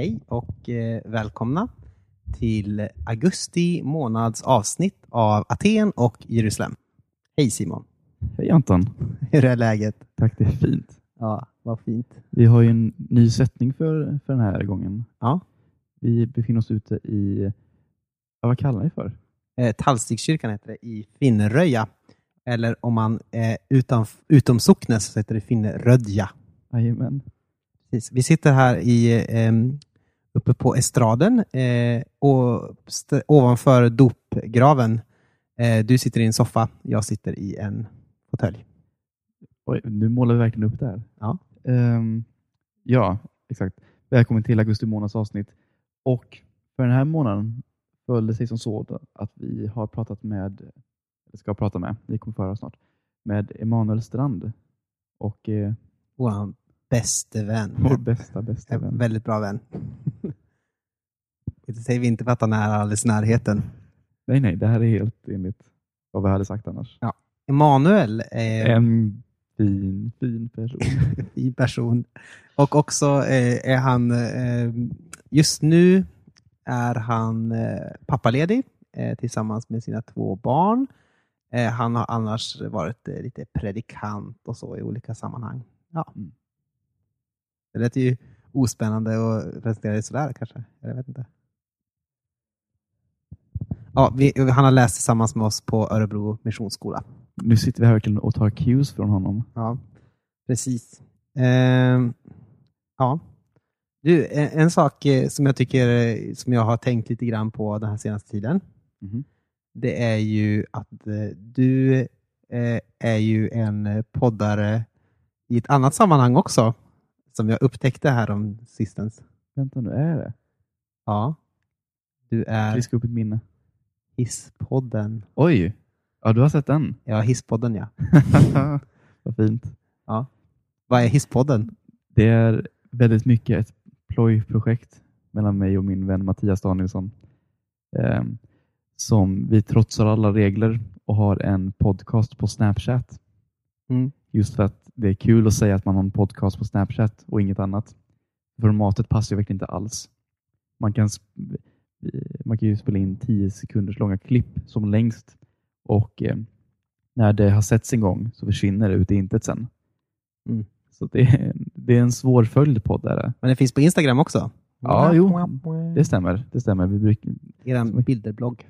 Hej och eh, välkomna till augusti månads avsnitt av Aten och Jerusalem. Hej Simon! Hej Anton! Hur är läget? Tack, det är fint. Ja, vad fint. Vi har ju en ny sättning för, för den här gången. Ja. Vi befinner oss ute i, ja, vad kallar ni för? Eh, Tallstigskyrkan heter det i Finneröja. Eller om man är utan, utom socknes så heter det Finnerödja. Jajamän. Precis. Vi sitter här i, eh, uppe på estraden eh, och ovanför dopgraven. Eh, du sitter i en soffa, jag sitter i en fåtölj. Nu målar vi verkligen upp det här. Ja. Ehm, ja, exakt. Välkommen till augusti månads avsnitt. Och för den här månaden föll det sig som så att vi har pratat med, eller ska prata med, ni kommer få höra snart, med Emanuel Strand. Och eh, Vår bäste vän. vår bästa, bästa vän. väldigt bra vän. Det säger vi inte för att han är alldeles i närheten. Nej, nej, det här är helt enligt vad vi hade sagt annars. Emanuel är En fin, fin person. fin person. Och också eh, är han, eh, just nu är han eh, pappaledig tillsammans med sina två barn. Han har annars varit lite predikant och så i olika sammanhang. Ja. Mm. Det lät ju ospännande att presentera det sådär kanske. Jag vet inte. Ja, vi, han har läst tillsammans med oss på Örebro Missionsskola. Nu sitter vi här verkligen och tar cues från honom. Ja, precis. Ehm, ja. Du, en, sak eh, som jag tycker eh, som jag har tänkt lite grann på den här senaste tiden. Mhm. Det är ju att eh, du är ju en poddare i ett annat sammanhang också. Som jag upptäckte här om sistens. Vänta nu, är det? Ja. Du är Friska upp ett minne. Hisspodden. Oj! Ja, du har sett den? Ja, Hisspodden ja. Vad fint. Vad är Hisspodden? Det är väldigt mycket ett plojprojekt mellan mig och min vän Mattias Danielsson. ehm, som vi trotsar alla regler och har en podcast på Snapchat. Mm. Just för att det är kul att säga att man har en podcast på Snapchat och inget annat. Formatet passar ju verkligen inte alls. Man kan, man kan ju spela in 10 sekunders långa klipp som längst och eh, när det har setts en gång så försvinner det ut i intet sen. Mm. Så det är, det är en svårföljd podd. Är det. Men det finns på Instagram också. Ja, jo. det stämmer. Det stämmer. Vi brukar, Er bilderblogg.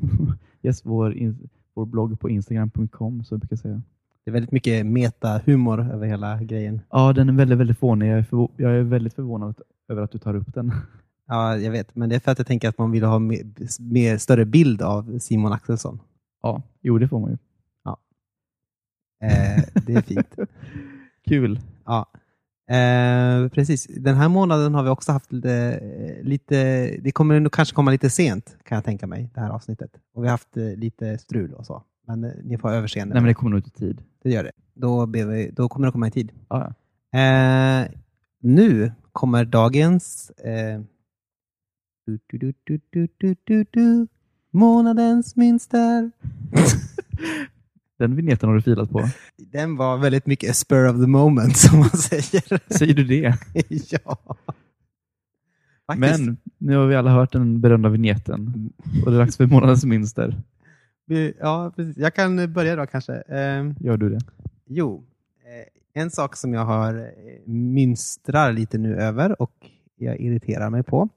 yes, vår, in, vår blogg på instagram.com så jag brukar säga. Det är väldigt mycket meta-humor över hela grejen. Ja, den är väldigt, väldigt fånig. Jag är, förvo- jag är väldigt förvånad över att du tar upp den. Ja, jag vet, men det är för att jag tänker att man vill ha mer, mer större bild av Simon Axelsson. Ja, jo det får man ju. Eh, det är fint. Kul. Ja. Eh, precis. Den här månaden har vi också haft lite, lite, det kommer nog kanske komma lite sent kan jag tänka mig, det här avsnittet. Och vi har haft eh, lite strul och så. Men eh, ni får ha överseende. Nej, men det kommer nog ut i tid. Det gör det. Då, vi, då kommer det komma i tid. Ja. Eh, nu kommer dagens... Eh, du, du, du, månadens minster. Den vignetten har du filat på. Den var väldigt mycket spur of the moment, som man säger. Säger du det? ja. Faktiskt. Men nu har vi alla hört den berömda vignetten och det är dags för månadens minster. Ja, precis. Jag kan börja då kanske. Eh, Gör du det? jo, eh, en sak som jag har eh, mynstrar lite nu över och jag irriterar mig på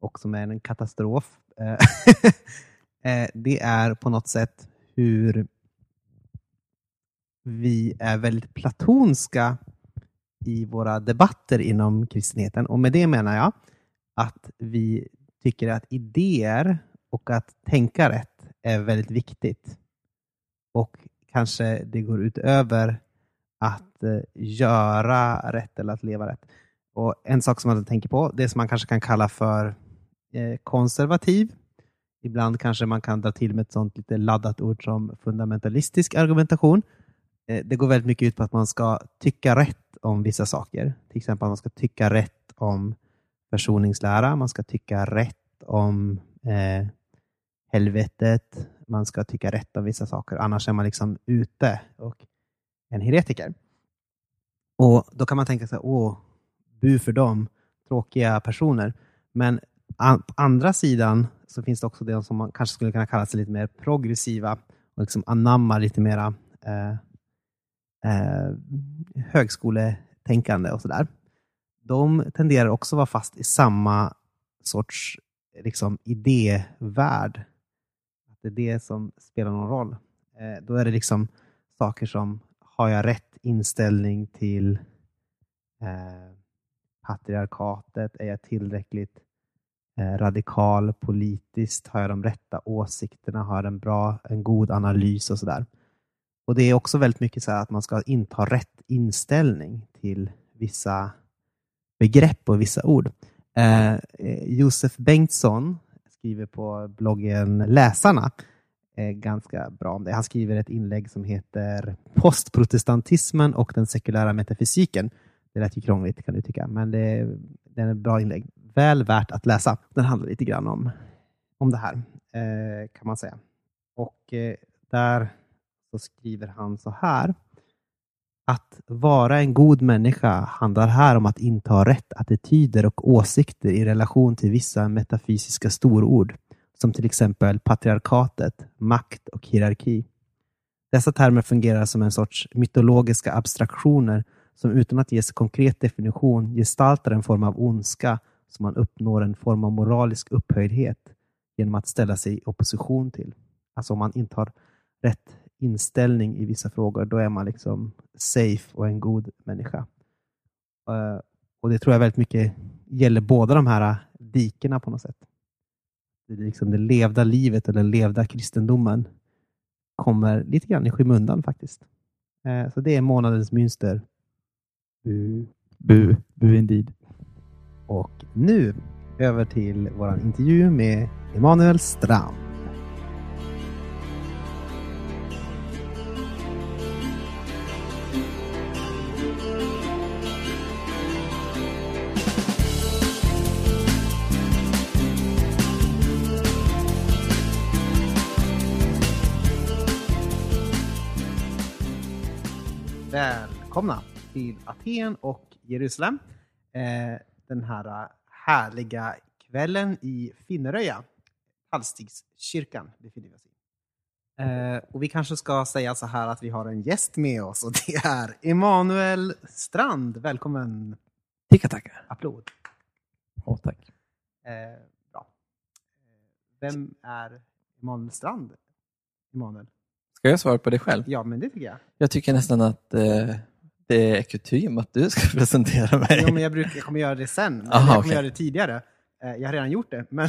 och som är en katastrof. eh, det är på något sätt hur vi är väldigt platonska i våra debatter inom kristenheten. Och med det menar jag att vi tycker att idéer och att tänka rätt är väldigt viktigt. Och kanske det går utöver att eh, göra rätt eller att leva rätt. Och En sak som man tänker på, det som man kanske kan kalla för eh, konservativ. Ibland kanske man kan dra till med ett sånt lite laddat ord som fundamentalistisk argumentation. Eh, det går väldigt mycket ut på att man ska tycka rätt om vissa saker. Till exempel att man ska tycka rätt om försoningslära, man ska tycka rätt om eh, helvetet, man ska tycka rätt om vissa saker, annars är man liksom ute och en heretiker. Och Då kan man tänka sig, åh, bu för dem, tråkiga personer. Men på andra sidan så finns det också de som man kanske skulle kunna kalla sig lite mer progressiva och liksom anammar lite mera eh, eh, högskoletänkande och sådär. De tenderar också att vara fast i samma sorts liksom, idévärld. Att det är det som spelar någon roll. Eh, då är det liksom saker som, har jag rätt inställning till eh, patriarkatet? Är jag tillräckligt eh, radikal politiskt? Har jag de rätta åsikterna? Har jag en bra, en god analys och sådär? Och det är också väldigt mycket så att man ska inta rätt inställning till vissa begrepp och vissa ord. Eh, eh Josef Bengtsson skriver på bloggen Läsarna eh, ganska bra om det. Han skriver ett inlägg som heter Postprotestantismen och den sekulära metafysiken. Det lät ju krångligt kan du tycka, men det, det är ett bra inlägg. Väl värt att läsa. Den handlar lite grann om, om det här, eh, kan man säga. Och eh, där så skriver han så här. Att vara en god människa handlar här om att inta rätt attityder och åsikter i relation till vissa metafysiska storord, som till exempel patriarkatet, makt och hierarki. Dessa termer fungerar som en sorts mytologiska abstraktioner som utan att ges konkret definition gestaltar en form av ondska som man uppnår en form av moralisk upphöjdhet genom att ställa sig i opposition till. Alltså om man intar rätt inställning i vissa frågor, då är man liksom safe och en god människa. Uh, och Det tror jag väldigt mycket gäller båda de här dikena på något sätt. Det, är liksom det levda livet eller levda kristendomen kommer lite grann i skymundan faktiskt. Uh, så det är månadens mönster. Bu. Bu. Bu indeed. Och nu över till vår intervju med Emanuel Strand. Välkomna till Aten och Jerusalem. Eh, den här härliga kvällen i Finneröja. Tallstigskyrkan befinner vi oss i. Eh, och vi kanske ska säga så här att vi har en gäst med oss och det är Emanuel Strand. Välkommen! Tackar, tackar. Applåd. Oh, tack. Eh, bra. Vem är Emanuel Strand? Emanuel? Ska jag svara på det själv? Ja, men det tycker jag. Jag tycker nästan att eh, det är kutym att du ska presentera mig. Jo, men jag, brukar, jag kommer göra det sen. Men Aha, jag kommer okej. göra det tidigare. Eh, Jag har redan gjort det, men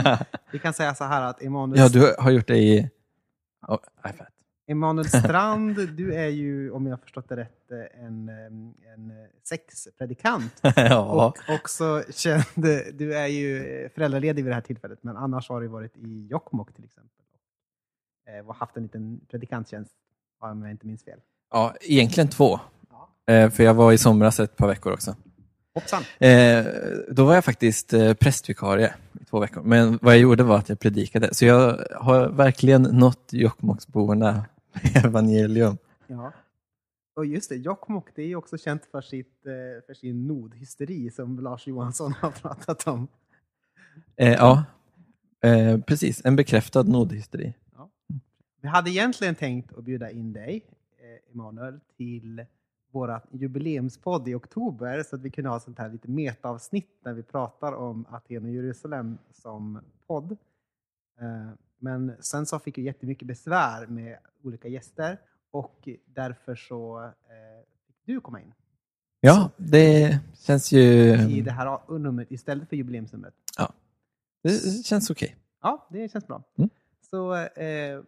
vi kan säga så här att Emanuel, ja, du har gjort det i... Oh. Emanuel Strand, du är ju, om jag har förstått det rätt, eh, en, eh, en sexpredikant. ja. Och också känd, du är ju föräldraledig vid det här tillfället, men annars har du varit i Jokkmokk till exempel. Och haft en liten predikanttjänst, om jag inte minns fel. ja, egentligen två. Ja. Eh, för jag var i somras ett par veckor också. Hoppsan! Eh, då var jag faktiskt eh, prästvikarie i två veckor. Men vad jag gjorde var att jag predikade. Så jag har verkligen nått Jokkmokksborna med evangelium. Ja. Och just det, Jokkmokk det är ju också känt för, sitt, för sin nordhysteri som Lars Johansson har pratat om. Eh, ja, eh, precis. En bekräftad nordhysteri. Vi hade egentligen tänkt att bjuda in dig, eh, Emanuel, till vår jubileumspodd i oktober så att vi kunde ha sånt här lite metaavsnitt när vi pratar om Aten och Jerusalem som podd. Eh, Men sen så fick vi jättemycket besvär med olika gäster och därför så eh, fick du komma in Ja, det känns ju... i det här numret istället för jubileumsnumret. Det känns okej. Ja, det känns bra. Mm. Så eh,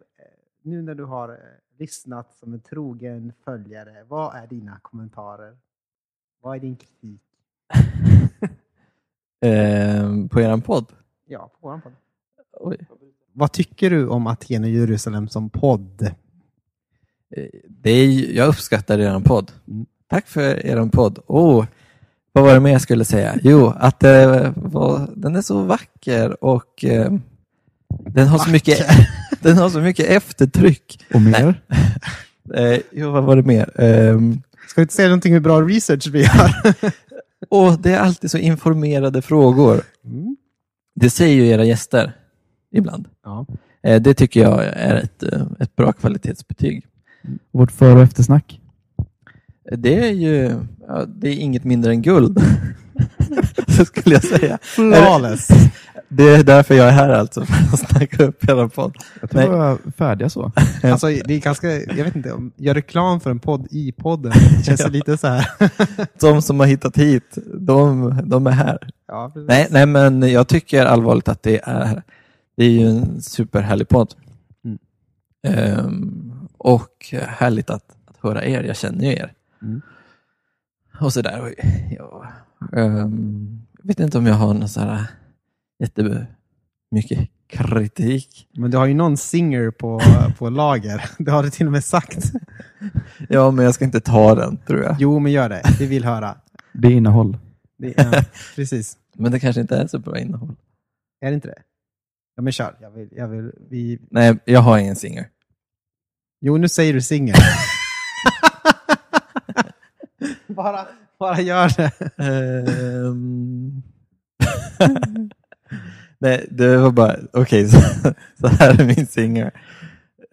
nu när du har lyssnat som en trogen följare, vad är dina kommentarer? Vad är din kritik? Eh, på eran podd? Ja, på vår podd. Oj. Vad tycker du om Aten och Jerusalem som podd? Eh, Det är, jag uppskattar er podd. Mm. Tack för er podd. Oh, vad var det mer jag skulle säga? Jo, att eh, var, den är så vacker och eh, den, har så mycket, den har så mycket eftertryck. Och mer? Eh, jo, vad var det mer? Ehm, Ska du inte säga någonting hur bra research vi har? Och det är alltid så informerade frågor. Mm. Det säger ju era gäster ibland. Ja. Eh, Det tycker jag är ett, eh, ett bra kvalitetsbetyg. Vårt för och eftersnack. Det är ju ja, det är inget mindre än guld. Så skulle jag säga. Flawless. Det är därför jag är här alltså, för att snacka upp hela podd. Jag tror Nej. vi var färdiga så. Alltså, det är ganska, jag vet inte, om gör reklam för en podd i podden. Det känns lite så här. De som har hittat hit, de, de är här. Ja. Nej, nej, men jag tycker allvarligt att det är, det är ju en superhärlig podd. Mm. Ehm, och härligt att, att höra er, jag känner ju er. Mm. Och sådär. Och, ja, ehm, jag vet inte om jag har någon så här jättemycket kritik. Men du har ju någon singer på, på lager. Det har du till och med sagt. Ja, men jag ska inte ta den, tror jag. Jo, men gör det. Vi vill höra. Det är innehåll. Det, ja, precis. Men det kanske inte är så bra innehåll. Är det inte det? Ja, men kör. Jag vill, jag vill, vi... Nej, jag har ingen singer. Jo, nu säger du singer. bara, bara gör det. Nej, det var bara, okej, så, så här är min singer.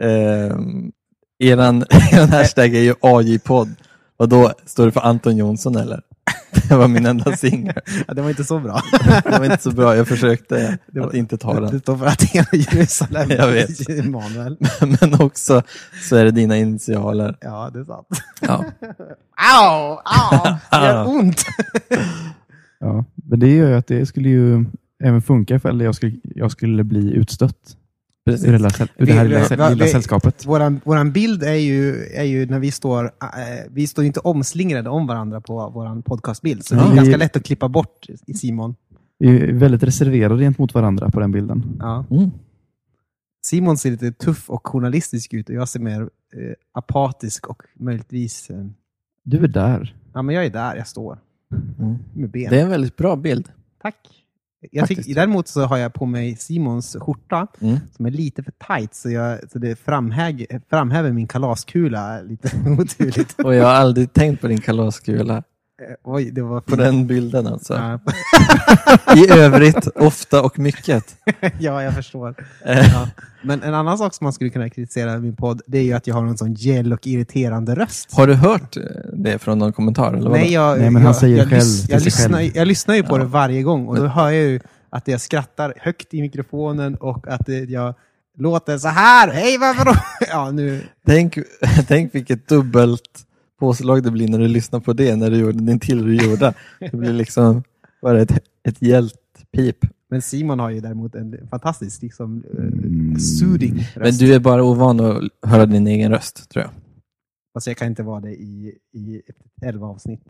Um, eran, eran hashtag är ju AJ-podd. Och då står det för Anton Jonsson eller? Det var min enda singer. Ja, det var inte så bra. Det var inte så bra, jag försökte Det var- att inte ta Det den. står för Aten och Jerusalem. Jag vet. Emanuel. Men också så är det dina initialer. Ja, det är sant. Ja. Au, au, det gör ont. Ja, men det gör ju att det skulle ju även funka ifall jag skulle, jag skulle bli utstött Precis. ur det, här, ur det här Vi- lilla, vi- lilla vi- sällskapet. Våran, våran bild är ju, är ju när vi står, äh, vi står inte omslingrade om varandra på våran podcastbild. Så det Ja, är vi- ganska lätt att klippa bort i Simon. Vi är väldigt reserverade gentemot varandra på den bilden. Ja. Mm. Simon ser lite tuff och journalistisk ut och jag ser mer eh, apatisk och möjligtvis... Eh, Du är där. ja, men jag är där jag står. Mm. Med ben. Det är en väldigt bra bild. Tack. Jag Faktiskt. tycker, däremot så har jag på mig Simons skjorta Mm. som är lite för tight så, jag, så det framhäg, framhäver min kalaskula lite oturligt. Och jag har aldrig tänkt på din kalaskula Oj, det var på den bilden alltså. Ja, I övrigt, ofta och mycket. ja, jag förstår. Eh, Ja. Men en annan sak som man skulle kunna kritisera i min podd, det är ju att jag har en sån gäll och irriterande röst. Har du hört eh, det från någon kommentar? Eller? Nej, jag, Nej, men han jag, säger jag, själv lys- till jag, sig lyssnar, själv. jag lyssnar ju på Ja. det varje gång och då Men- hör jag ju att jag skrattar högt i mikrofonen och att jag låter så här. Hej, varför då? Ja, nu. Tänk, tänk vilket dubbelt påslag det blir när du lyssnar på det, när du gjorde din till du gjorde. Det blir liksom bara ett, ett hjältpip. Men Simon har ju däremot en fantastisk liksom, Mm. soothing röst. Men du är bara ovan att höra din egen röst, tror jag. Fast jag kan inte vara det i, i 11 avsnitt.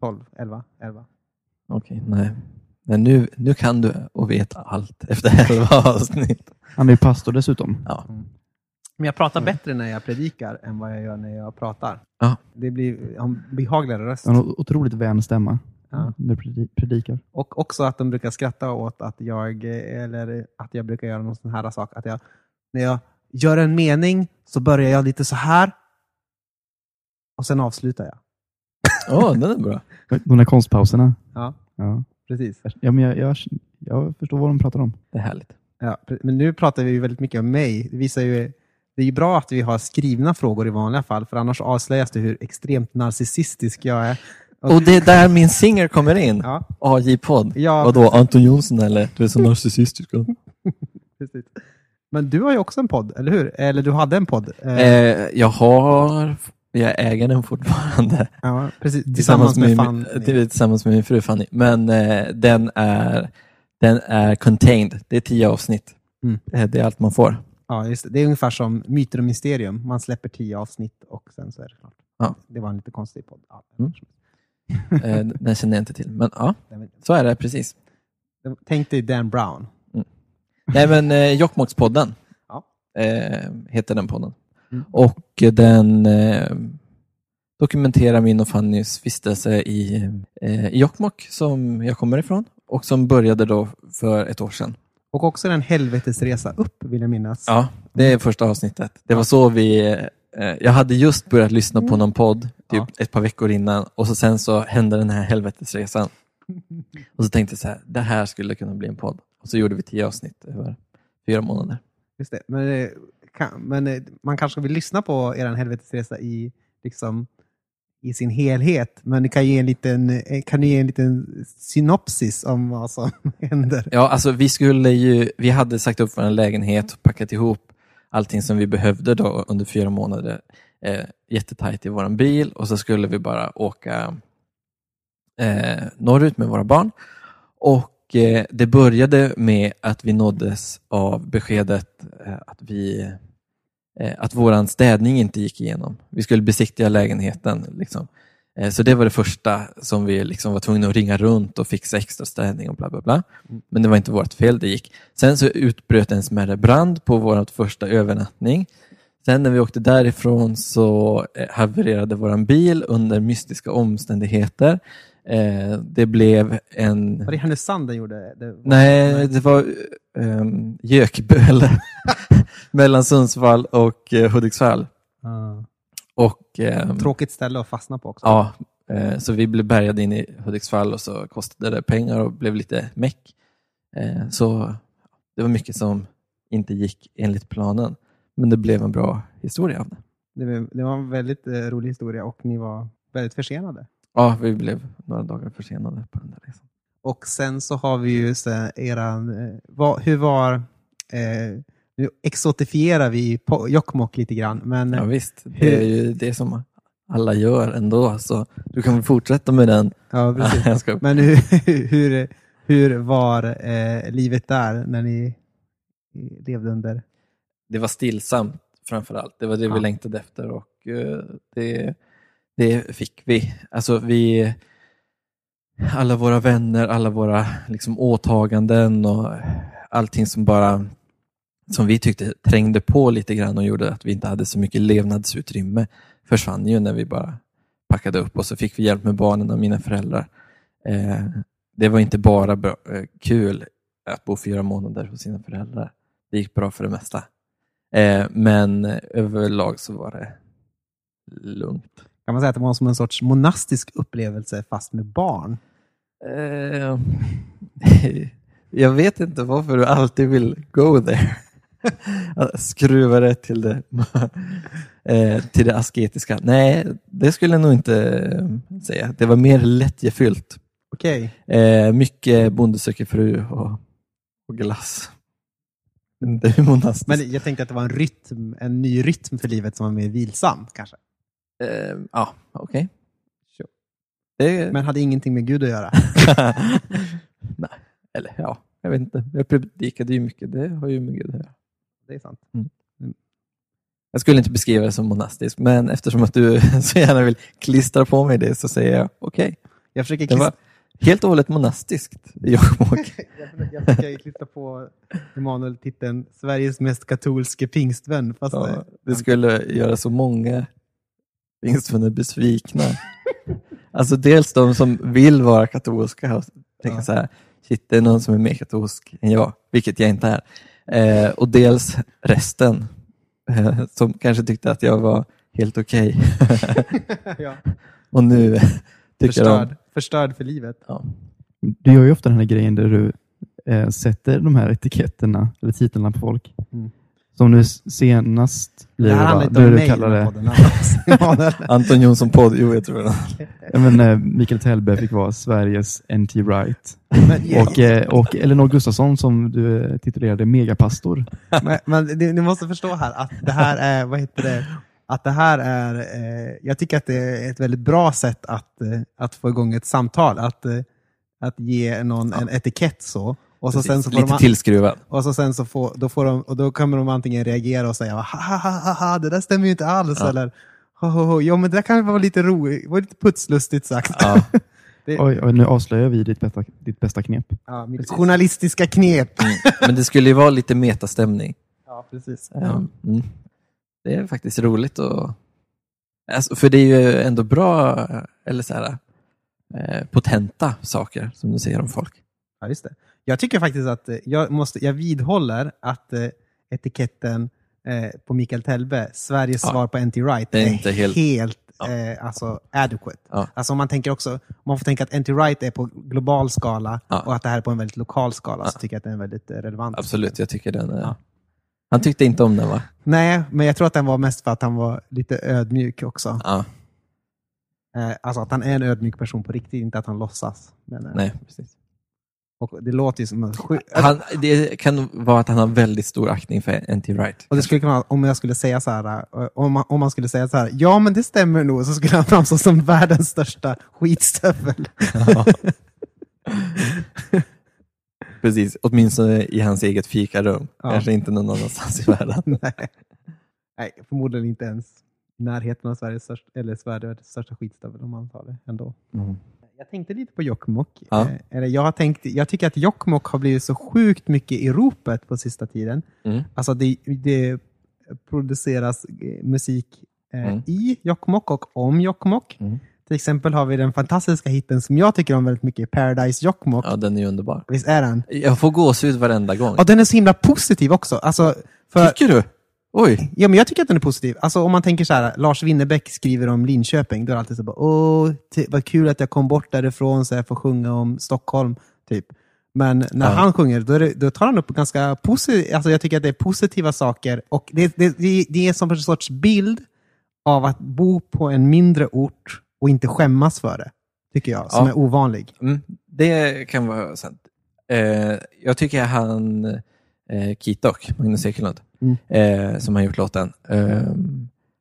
12, 11, 11. Okej, nej. Men nu, nu kan du och vet allt efter elva avsnitt. Han är ju pastor dessutom. Ja. Men jag pratar Mm. bättre när jag predikar än vad jag gör när jag pratar. Ja. Det blir en behagligare röst. En otroligt vän stämma Ja. när du predi- predikar. Och också att de brukar skratta åt att jag, eller att jag brukar göra någon sån här sak. Att jag, när jag gör en mening så börjar jag lite så här. Och sen avslutar jag. Åh, den är bra. De där konstpauserna. Ja, Ja, precis. ja men jag, jag, jag förstår vad de pratar om. Det är härligt. Ja, men nu pratar vi ju väldigt mycket om mig. Det visar ju det är ju bra att vi har skrivna frågor i vanliga fall, för annars avslöjas det hur extremt narcissistisk jag är. Och det är där min singer kommer in. Ja, AJ-podd. Ja. Vadå, Anton Jonsson eller? Du är så narcissistisk. Men du har ju också en podd, eller hur? Eller du hade en podd. Eh, Eh, jag har, jag äger den fortfarande. ja, precis. Tillsammans, med min, Fanny. tillsammans med min fru Fanny. Men eh, den, är, den är contained. Det är tio avsnitt. Mm. Eh, det är allt man får. Ja, just det. det är ungefär som Myter och Mysterium. Man släpper tio avsnitt och sen så är det klart. Ja. Det var en lite konstig podd. Ja. Mm. Eh, den känner jag inte till. Men ja, så är det precis. Tänk dig Dan Brown. Nej men eh, Jokkmokkspodden Ja. eh, heter den podden. Mm. Och den eh, dokumenterar min och Fannys vistelse i, eh, i Jokkmokk som jag kommer ifrån och som började då för ett år sedan. Och också en helvetesresa upp, vill jag minnas. Ja, det är första avsnittet. Det var så vi... Eh, jag hade just börjat lyssna på någon podd typ Ja. ett par veckor innan och så sen så hände den här helvetesresan. Och så tänkte jag så här, det här skulle kunna bli en podd. Och så gjorde vi tio avsnitt över fyra månader. Just det. Men, eh, men eh, man kanske vill lyssna på er helvetesresa i, liksom, i sin helhet. Men du kan, ge en liten, eh, kan du ge en liten synopsis om vad som händer? Ja, alltså vi skulle ju, vi hade sagt upp vår lägenhet och packat ihop allting som vi behövde då under fyra månader eh, jättetajt i vår bil och så skulle vi bara åka eh, norrut med våra barn. Och eh, det började med att vi nåddes av beskedet eh, att vi eh, att våran städning inte gick igenom. Vi skulle besiktiga lägenheten. Liksom. Eh, Så det var det första som vi liksom var tvungna att ringa runt och fixa extra städning och bla bla bla. Men det var inte vårt fel, det gick. Sen så utbröt en smärre brand på vår första övernattning. Sen när vi åkte därifrån så eh, havererade vår bil under mystiska omständigheter. Eh, Det blev en... Var det Härnösand den gjorde? Det var, Nej, det var um, Gökböle mellan Sundsvall och eh, Hudiksvall. Ah. Och, ehm, Tråkigt ställe att fastna på också. Ja, eh, så vi blev bärgade in i Hudiksvall och så kostade det pengar och blev lite meck. Eh, Så det var mycket som inte gick enligt planen. Men det blev en bra historia av det. Det, var- det var en väldigt eh, rolig historia och ni var väldigt försenade. Ja, vi blev några dagar försenade på den där resan. Och sen så har vi ju så här, eran, eh, vad, hur var, eh, nu exotifierar vi Jokkmokk lite grann, men Ja, visst, det är ju det som alla gör ändå. Så du kan väl fortsätta med den. ja, precis. Ska- men hur, hur, hur var eh, livet där när ni levde under? det var stillsamt framför allt. Det var det Ja. vi längtade efter och eh, det, det fick vi. Alltså vi, alla våra vänner, alla våra liksom, åtaganden och allting som bara som vi tyckte trängde på lite grann och gjorde att vi inte hade så mycket levnadsutrymme försvann ju när vi bara packade upp och så fick vi hjälp med barnen och mina föräldrar. Eh, det var inte bara bra, eh, kul att bo fyra månader hos sina föräldrar. Det gick bra för det mesta. Eh, men överlag så var det lugnt. Kan man säga att det var som en sorts monastisk upplevelse fast med barn? Eh, jag vet inte varför du alltid vill go there. Skruva det till det, eh, till det asketiska. Nej, det skulle jag nog inte eh, säga. Det var mer lättjefyllt. Okej, Eh, mycket Bonde söker fru och, och glass. Det är monastiskt. men jag tänkte att det var en rytm, en ny rytm för livet som var mer vilsam kanske. Eh, ja, okej. Sure. Det- Men hade ingenting med Gud att göra. Nej, eller ja, jag vet inte. Jag predikade ju mycket, det har ju med Gud att göra. Det är sant. Jag skulle inte beskriva det som monastisk, men eftersom att du så gärna vill klistra på mig det så säger jag okej. Jag försöker Det var helt och hållet monastiskt Jokkmokk. jag försöker, jag försöker klistra på Emanuel titeln Sveriges mest katolske pingstvän. Fast Ja, det skulle göra så många pingstvänner besvikna. Alltså dels de som vill vara katolska och tänka Ja. så här, shit det är någon som är mer katolsk än jag, vilket jag inte är. Eh, och dels resten eh, som kanske tyckte att jag var helt okej. ja. och nu tycker förstörd, de... förstörd för livet. Ja. Du gör ju ofta den här grejen där du eh, sätter de här etiketterna eller titlarna på folk. Som nu senast blir Det det, här va? handlar inte Där om du mig kallar den här det, det Anton Jonsson podd, jo jag tror det. ja, men, eh, Mikael Tellberg fick vara Sveriges NT Wright. Och, eh, och Elinor Gustafsson som du eh, titulerade megapastor. men, men ni, ni måste förstå här att det här är, vad heter det, att det här är, eh, jag tycker att det är ett väldigt bra sätt att, eh, att få igång ett samtal. Att, eh, att ge någon en etikett så. Och så sen så får Lite de, tillskruvad. och så sen så får, då får de, och då kommer de antingen reagera och säga ha, ha, ha, ha, ha det där stämmer ju inte alls. Ja. Eller ho, ho, ho, jo men det där kan ju vara lite roligt, var lite putslustigt sagt. Ja. Det- Oj, oj, nu avslöjar vi ditt bästa, ditt bästa knep. Ja, mitt Precis. journalistiska knep. Mm. Men det skulle ju vara lite metastämning. Ja, precis. Um, Mm. Det är faktiskt roligt och alltså, för det är ju ändå bra, eller så här, eh, potenta saker som du säger om folk. Ja, just det. Jag tycker faktiskt att eh, jag, måste, jag vidhåller att eh, etiketten eh, på Mikael Telbe, Sveriges Ja. svar på NT Wright, Det är inte helt- helt Ja. eh, alltså adequate. Ja. Alltså man tänker också, man får tänka att NT-Right är på global skala Ja. och att det här är på en väldigt lokal skala, så tycker jag att den är väldigt relevant. Absolut, jag tycker den är... Han tyckte inte om den va? Nej, men jag tror att den var mest för att han var lite ödmjuk också. Ja, Eh, alltså att han är en ödmjuk person på riktigt, inte att han låtsas. Men, eh, nej, precis. Och det låter ju som en sju... Han, det kan vara att han har väldigt stor aktning för NT Wright. Och det skulle kunna vara, om jag skulle säga så här, eh, om man, om man skulle säga så här, ja men det stämmer nog, så skulle han framstå som världens största skitstövel. Ja. Precis, åtminstone i hans eget fikarum. Ja. Kanske inte någon annanstans i världen. Nej. Nej, förmodligen inte ens i närheten av Sveriges största, eller Sveriges största skitstövel om man tar det ändå. Jag tänkte lite på Jokkmokk. Ja. Eh, Eller jag, har tänkt, jag tycker att Jokkmokk har blivit så sjukt mycket i ropet på sista tiden. Mm. Alltså det, det produceras eh, musik eh, Mm. i Jokkmokk och om Jokkmokk. Mm. Till exempel har vi den fantastiska hitten som jag tycker om väldigt mycket, Paradise Jokkmokk. Ja, den är ju underbar. Visst är den? Jag får gåshud varenda gång. Och den är så himla positiv också. Alltså, för, Tycker du? Oj! Ja, men jag tycker att den är positiv. Alltså, om man tänker så här, Lars Winnerbäck skriver om Linköping, då är det alltid så bara, åh, vad kul att jag kom bort därifrån så jag får sjunga om Stockholm. typ. Men när Ja. han sjunger, då, det, då tar han upp ganska positiva, alltså jag tycker att det är positiva saker. Och det, det, det, det är som en sorts bild av att bo på en mindre ort och inte skämmas för det, tycker jag, som Ja. är ovanlig. Mm, det kan vara sant. Eh, jag tycker han, eh, Kitok, Magnus Ekelund, Mm. eh, som har gjort låten, eh,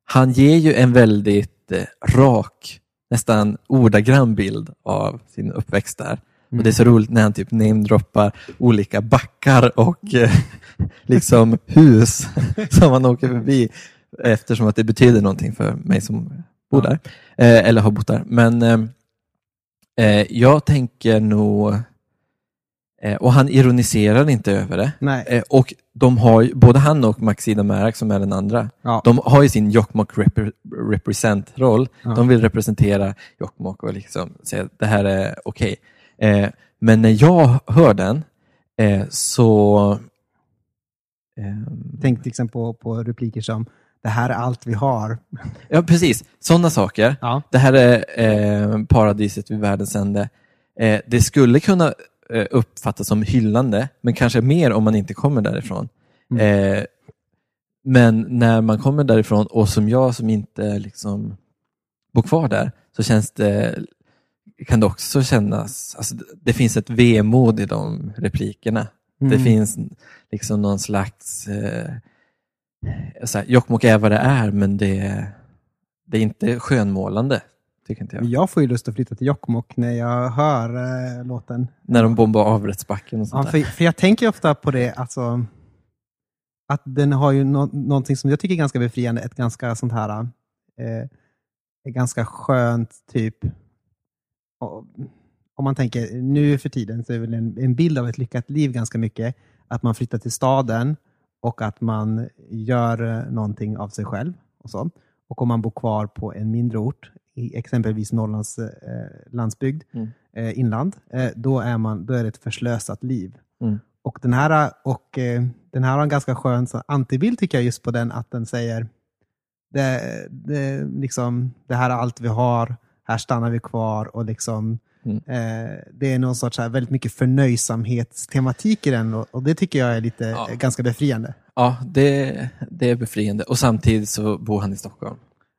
han ger ju en väldigt eh, rak, nästan ordagrann bild av sin uppväxt där. Och det är så roligt när han typ namedroppar olika backar och eh, liksom hus som han åker förbi eftersom att det betyder någonting för mig som bor där, eh, eller har bott där. Men eh, eh, jag tänker nog, eh, och han ironiserar inte över det, Nej. eh, och de har ju, både han och Maxida Märak som är den andra, Ja. de har ju sin Jokkmokk repre- represent-roll. Ja. De vill representera Jokkmokk och liksom säga att det här är okej. Eh, men när jag hör den eh, så... ehm, Tänk till exempel på, på repliker som, det här är allt vi har. ja, precis. Sådana saker. Ja. Det här är eh, paradiset vid världens ände. Eh, det skulle kunna uppfattas som hyllande, men kanske mer om man inte kommer därifrån. Mm. Eh, men när man kommer därifrån och som jag som inte liksom bor kvar där, så känns det, kan det också kännas, alltså, det- det finns ett vemod i de replikerna. Det Mm. finns liksom någon slags, eh, Jokkmokk är vad det är, men det, det är inte skönmålande, tycker inte jag. Jag får ju lust att flytta till Jokkmokk när jag hör eh, låten. När de bombar avrättsbacken och Ja, sånt där. för, för jag tänker ofta på det, alltså, att den har ju nå någonting som jag tycker är ganska befriande, ett ganska sånt här, eh, ett ganska skönt typ, och, om man tänker nu för tiden så är väl en, en bild av ett lyckat liv ganska mycket att man flyttar till staden och att man gör eh, någonting av sig själv. Och så. Och om man bor kvar på en mindre ort, i exempelvis Norrlands eh, landsbygd, Mm. eh, inland, eh, då, är man, då är det ett förslösat liv. Mm. Och den här, och, eh, den här har en ganska skön så, antibild tycker jag just på den, att den säger det, det, liksom, det här är allt vi har, här stannar vi kvar och liksom Mm. eh, det är någon sorts här, väldigt mycket förnöjsamhetstematik i den och, och det tycker jag är lite Ja. eh, ganska befriande. Ja, det, det är befriande. Och samtidigt så bor han i Stockholm.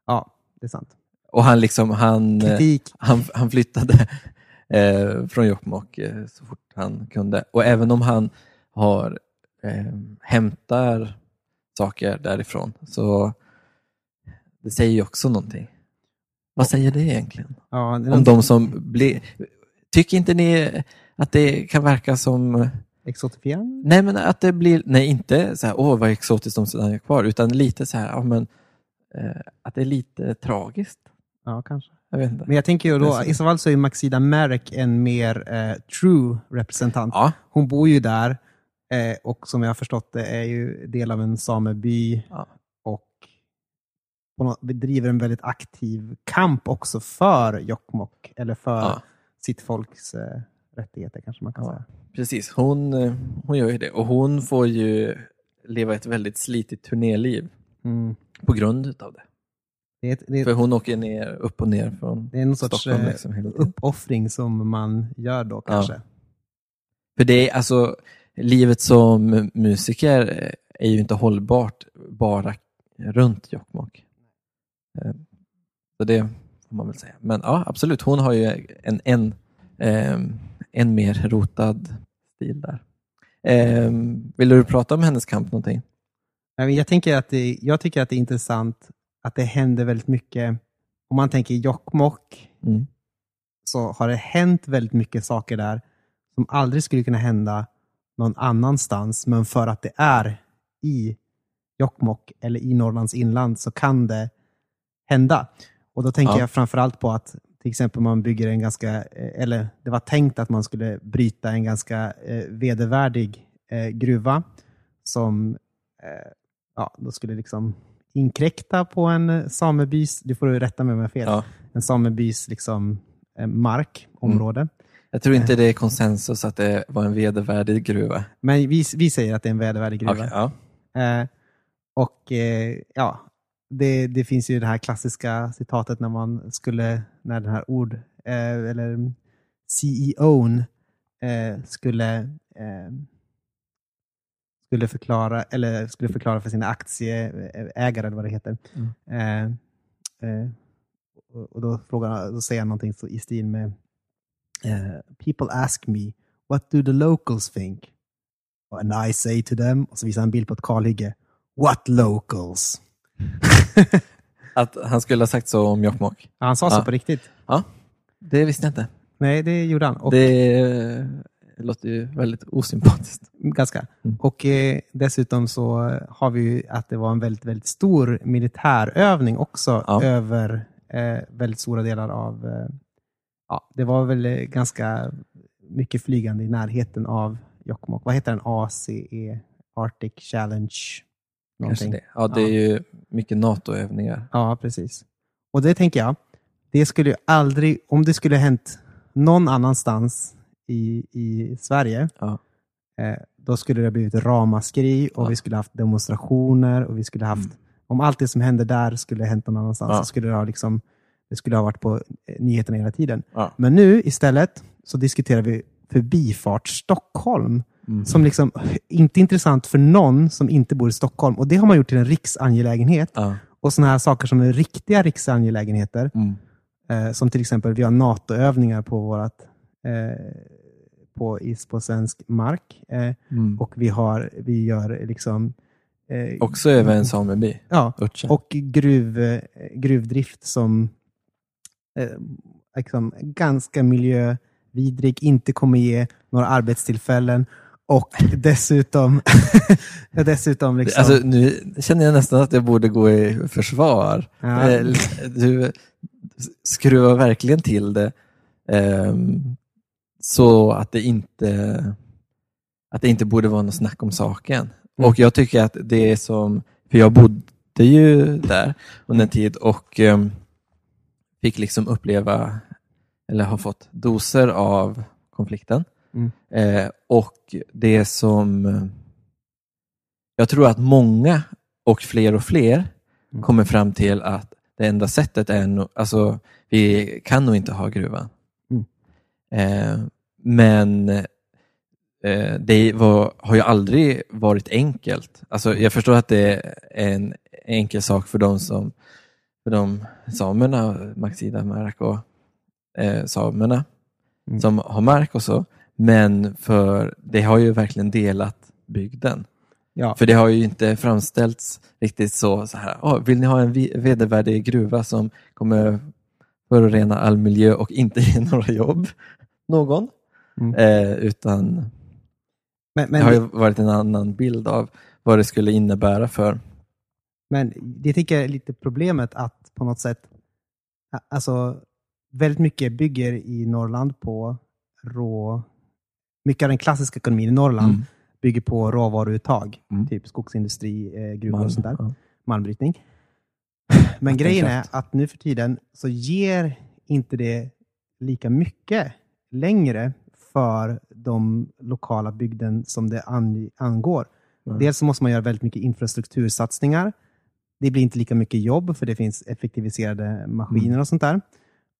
Ja, det är sant. Och han, liksom, han, eh, han, han flyttade eh, från Jokkmokk eh, så fort han kunde. Och även om han har eh, hämtar saker därifrån så det säger ju också någonting. Vad säger det egentligen? Ja, det Om de som blir... Tycker inte ni att det kan verka som... exotifierande. Nej, men att det blir... Nej, inte så här, åh vad exotiskt de stannar kvar, utan lite så här, ja men eh, att det är lite tragiskt. Ja, kanske. Jag vet inte. Men jag tänker ju då, i så fall så är Maxida Merrick en mer eh, true representant. Ja, Hon bor ju där eh, och som jag har förstått det är ju del av en sameby Ja. och bedriver en väldigt aktiv kamp också för Jokkmokk, eller för ja, sitt folks eh, rättigheter kanske man kan säga. precis. Hon, eh, hon gör ju det. Och hon får ju leva ett väldigt slitigt turnéliv Mm. på grund av det. Det är, ett, det, För är, hon åker ner, upp och ner från det är någon sorts Stockholm eh, liksom hela tiden. uppoffring som man gör då kanske. För det är alltså, livet som musiker är ju inte hållbart bara runt Jokkmokk. Eh, Så det får man väl säga. Men ja, absolut, hon har ju en, en, ehm, en mer rotad stil där. Ehm, Vill du prata om hennes kamp någonting? Jag, tänker att det, jag tycker att det är intressant att det händer väldigt mycket. Om man tänker Jokkmokk Mm. så har det hänt väldigt mycket saker där som aldrig skulle kunna hända någon annanstans. Men för att det är i Jokkmokk eller i Norrlands inland så kan det hända. Och då tänker Ja. jag framförallt på att till exempel man bygger en ganska, eh, eller det var tänkt att man skulle bryta en ganska eh, vedervärdig eh, gruva som eh, ja, då skulle liksom inkräkta på en eh, samebys, du får rätta mig om jag har fel, Ja. en samebys liksom, eh, mark, område. Jag tror inte det är konsensus att det var en vedervärdig gruva. Men vi, vi säger att det är en vedervärdig gruva. Okej, ja. Eh, och eh, ja, det, det finns ju det här klassiska citatet när man skulle, när den här ord, eh, eller CEOn eh, skulle, eh, skulle förklara, eller skulle förklara för sina aktieägare, eller vad det heter. Mm. Eh, eh, och då, frågar, då säger han någonting så, i stil med eh, People ask me, what do the locals think? And I say to them, och så visar han en bild på ett kalhygge. What locals? Att han skulle ha sagt så om Jokkmokk. Ja, han sa så Ja. på riktigt. Ja, det visste jag inte. Nej, det gjorde han. Och, Det låter ju väldigt osympatiskt. Ganska. Mm. Och eh, dessutom så har vi ju att det var en väldigt, väldigt stor militärövning också Ja. över eh, väldigt stora delar av... Eh, ja, det var väl eh, ganska mycket flygande i närheten av Jokkmokk. Vad heter den? ACE? Arctic Challenge? Någonting. det. Ja, det är ju mycket NATO-övningar. Ja, precis. Och det tänker jag, det skulle ju aldrig, om det skulle hänt någon annanstans i, i Sverige, Ja. eh, då skulle det ha blivit ramaskri och Ja. vi skulle haft demonstrationer och vi skulle haft, om allt det som hände där skulle ha hänt någon annanstans, Ja. så skulle det ha liksom, det skulle ha varit på eh, nyheterna hela tiden. Men nu istället så diskuterar vi förbifart Stockholm Mm. som liksom inte är intressant för någon som inte bor i Stockholm. Och det har man gjort till en riksangelägenhet. Ja. Och sådana här saker som är riktiga riksangelägenheter, Mm. eh, som till exempel vi har NATO-övningar på vårat, eh, på, is, på svensk mark. Eh, Mm. och vi, har, vi gör liksom... Eh, Också över en sameby, Ja, och gruv, eh, gruvdrift som eh, liksom, ganska miljövidrig, inte kommer ge några arbetstillfällen och dessutom, dessutom liksom, Alltså, nu känner jag nästan att jag borde gå i försvar. Ja. Eh, Du skruvar verkligen till det ehm, så att det inte att det inte borde vara något snack om saken. Mm. Och jag tycker att det är som, för jag bodde ju där under en tid och ehm, fick liksom uppleva, eller har fått doser av konflikten. Mm. Eh, och det som jag tror att många och fler och fler Mm. kommer fram till att det enda sättet är nog, alltså vi kan nog inte ha gruvan. Mm. Eh, men eh, det var, har ju aldrig varit enkelt. Alltså, jag förstår att det är en enkel sak för de som för de samerna, Maxida, Mark och eh, samerna Mm. som har mark och så. Men för det har ju verkligen delat bygden. ja, För det har ju inte framställts riktigt så, så här, "Åh, vill ni ha en vedervärdig gruva som kommer förorena all miljö och inte ge några jobb? Någon? Mm. Eh, utan men, det men, har ju varit en annan bild av vad det skulle innebära för men det tycker jag är lite problemet att på något sätt, alltså väldigt mycket bygger i Norrland på rå, mycket av den klassiska ekonomin i Norrland Mm. bygger på råvaruuttag, Mm. typ skogsindustri, eh, gruvor Malm. och sånt där. Ja. malmbrytning. Men grejen är att nu för tiden så ger inte det lika mycket längre för de lokala bygden som det an- angår. Mm. Dels måste man göra väldigt mycket infrastruktursatsningar det blir inte lika mycket jobb för det finns effektiviserade maskiner och sånt där.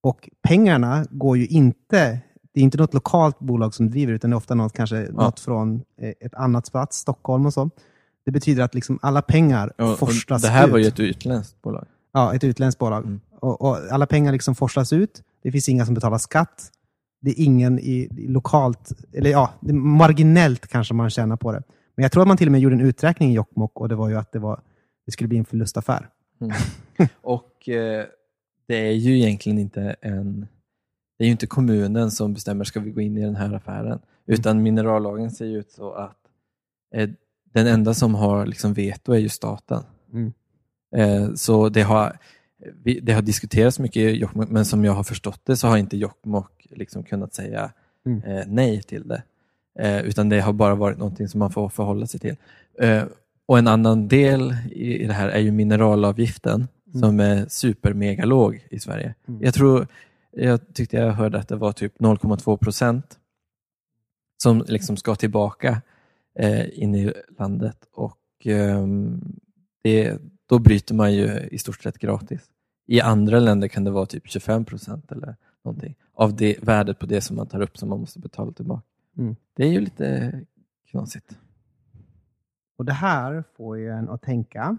Och pengarna går ju inte, det är inte något lokalt bolag som driver utan det är ofta något, kanske något från eh, ett annat plats, Stockholm och så. Det betyder att liksom alla pengar och forslas det här ut. var ju ett utländskt bolag. Ja, ett utländskt bolag. Mm. Och, och alla pengar liksom forslas ut. Det finns inga som betalar skatt. Det är ingen i, i lokalt, eller ja, marginellt kanske man tjänar på det. Men jag tror att man till och med gjorde en uträkning i Jokkmokk och det var ju att det, var, det skulle bli en förlustaffär. Och eh, det är ju egentligen inte en det är ju inte kommunen som bestämmer ska vi gå in i den här affären. Utan minerallagen ser ut så att eh, den enda som har liksom veto är ju staten. Mm. Eh, så det har, vi, det har diskuterats mycket i Jokkmokk men som jag har förstått det så har inte Jokkmokk liksom kunnat säga Mm. eh, nej till det. Eh, utan det har bara varit någonting som man får förhålla sig till. Eh, och en annan del i, i det här är ju mineralavgiften Mm. som är supermega låg i Sverige. Mm. Jag tror, jag tyckte jag hörde att det var typ 0,2 procent som liksom ska tillbaka eh, in i landet och ehm, det, då bryter man ju i stort sett gratis. I andra länder kan det vara typ 25 procent eller någonting av det värdet på det som man tar upp som man måste betala tillbaka. Mm. Det är ju lite knasigt. Och det här får ju en att tänka.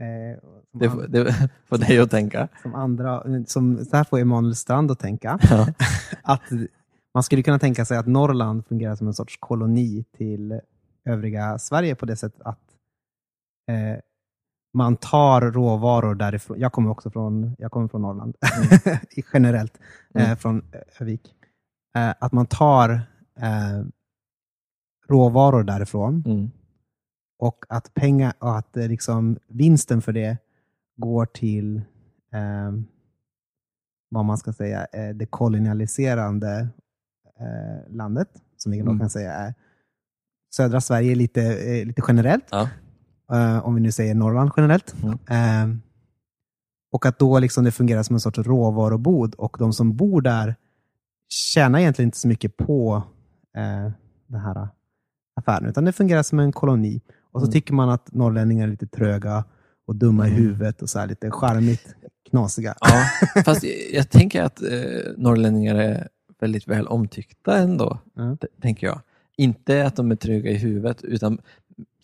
Eh, Det, får- det får dig att tänka. som andra, som, så här får Emanuel Strand att tänka. Ja. att man skulle kunna tänka sig att Norrland fungerar som en sorts koloni till övriga Sverige på det sättet att eh, man tar råvaror därifrån. Jag kommer också från, jag kommer från Norrland, i generellt, eh, Mm. från Övik. Eh, att man tar eh, råvaror därifrån Mm. och att, pengar, och att eh, liksom, vinsten för det går till eh, vad man ska säga, eh, det kolonialiserande eh, landet, som vi Mm. kan säga är södra Sverige lite, eh, lite generellt, Ja. Eh, om vi nu säger Norrland generellt. Mm. Eh, och att då liksom det fungerar som en sorts råvarubod och de som bor där tjänar egentligen inte så mycket på eh, den här affären, utan det fungerar som en koloni. Och så Mm. tycker man att norrlänningar är lite tröga och dumma i Mm. huvudet och så här lite charmigt knasiga. Ja, fast jag, tänker att eh, norrlänningar är väldigt väl omtyckta ändå, t- tänker jag. Inte att de är trygga i huvudet, utan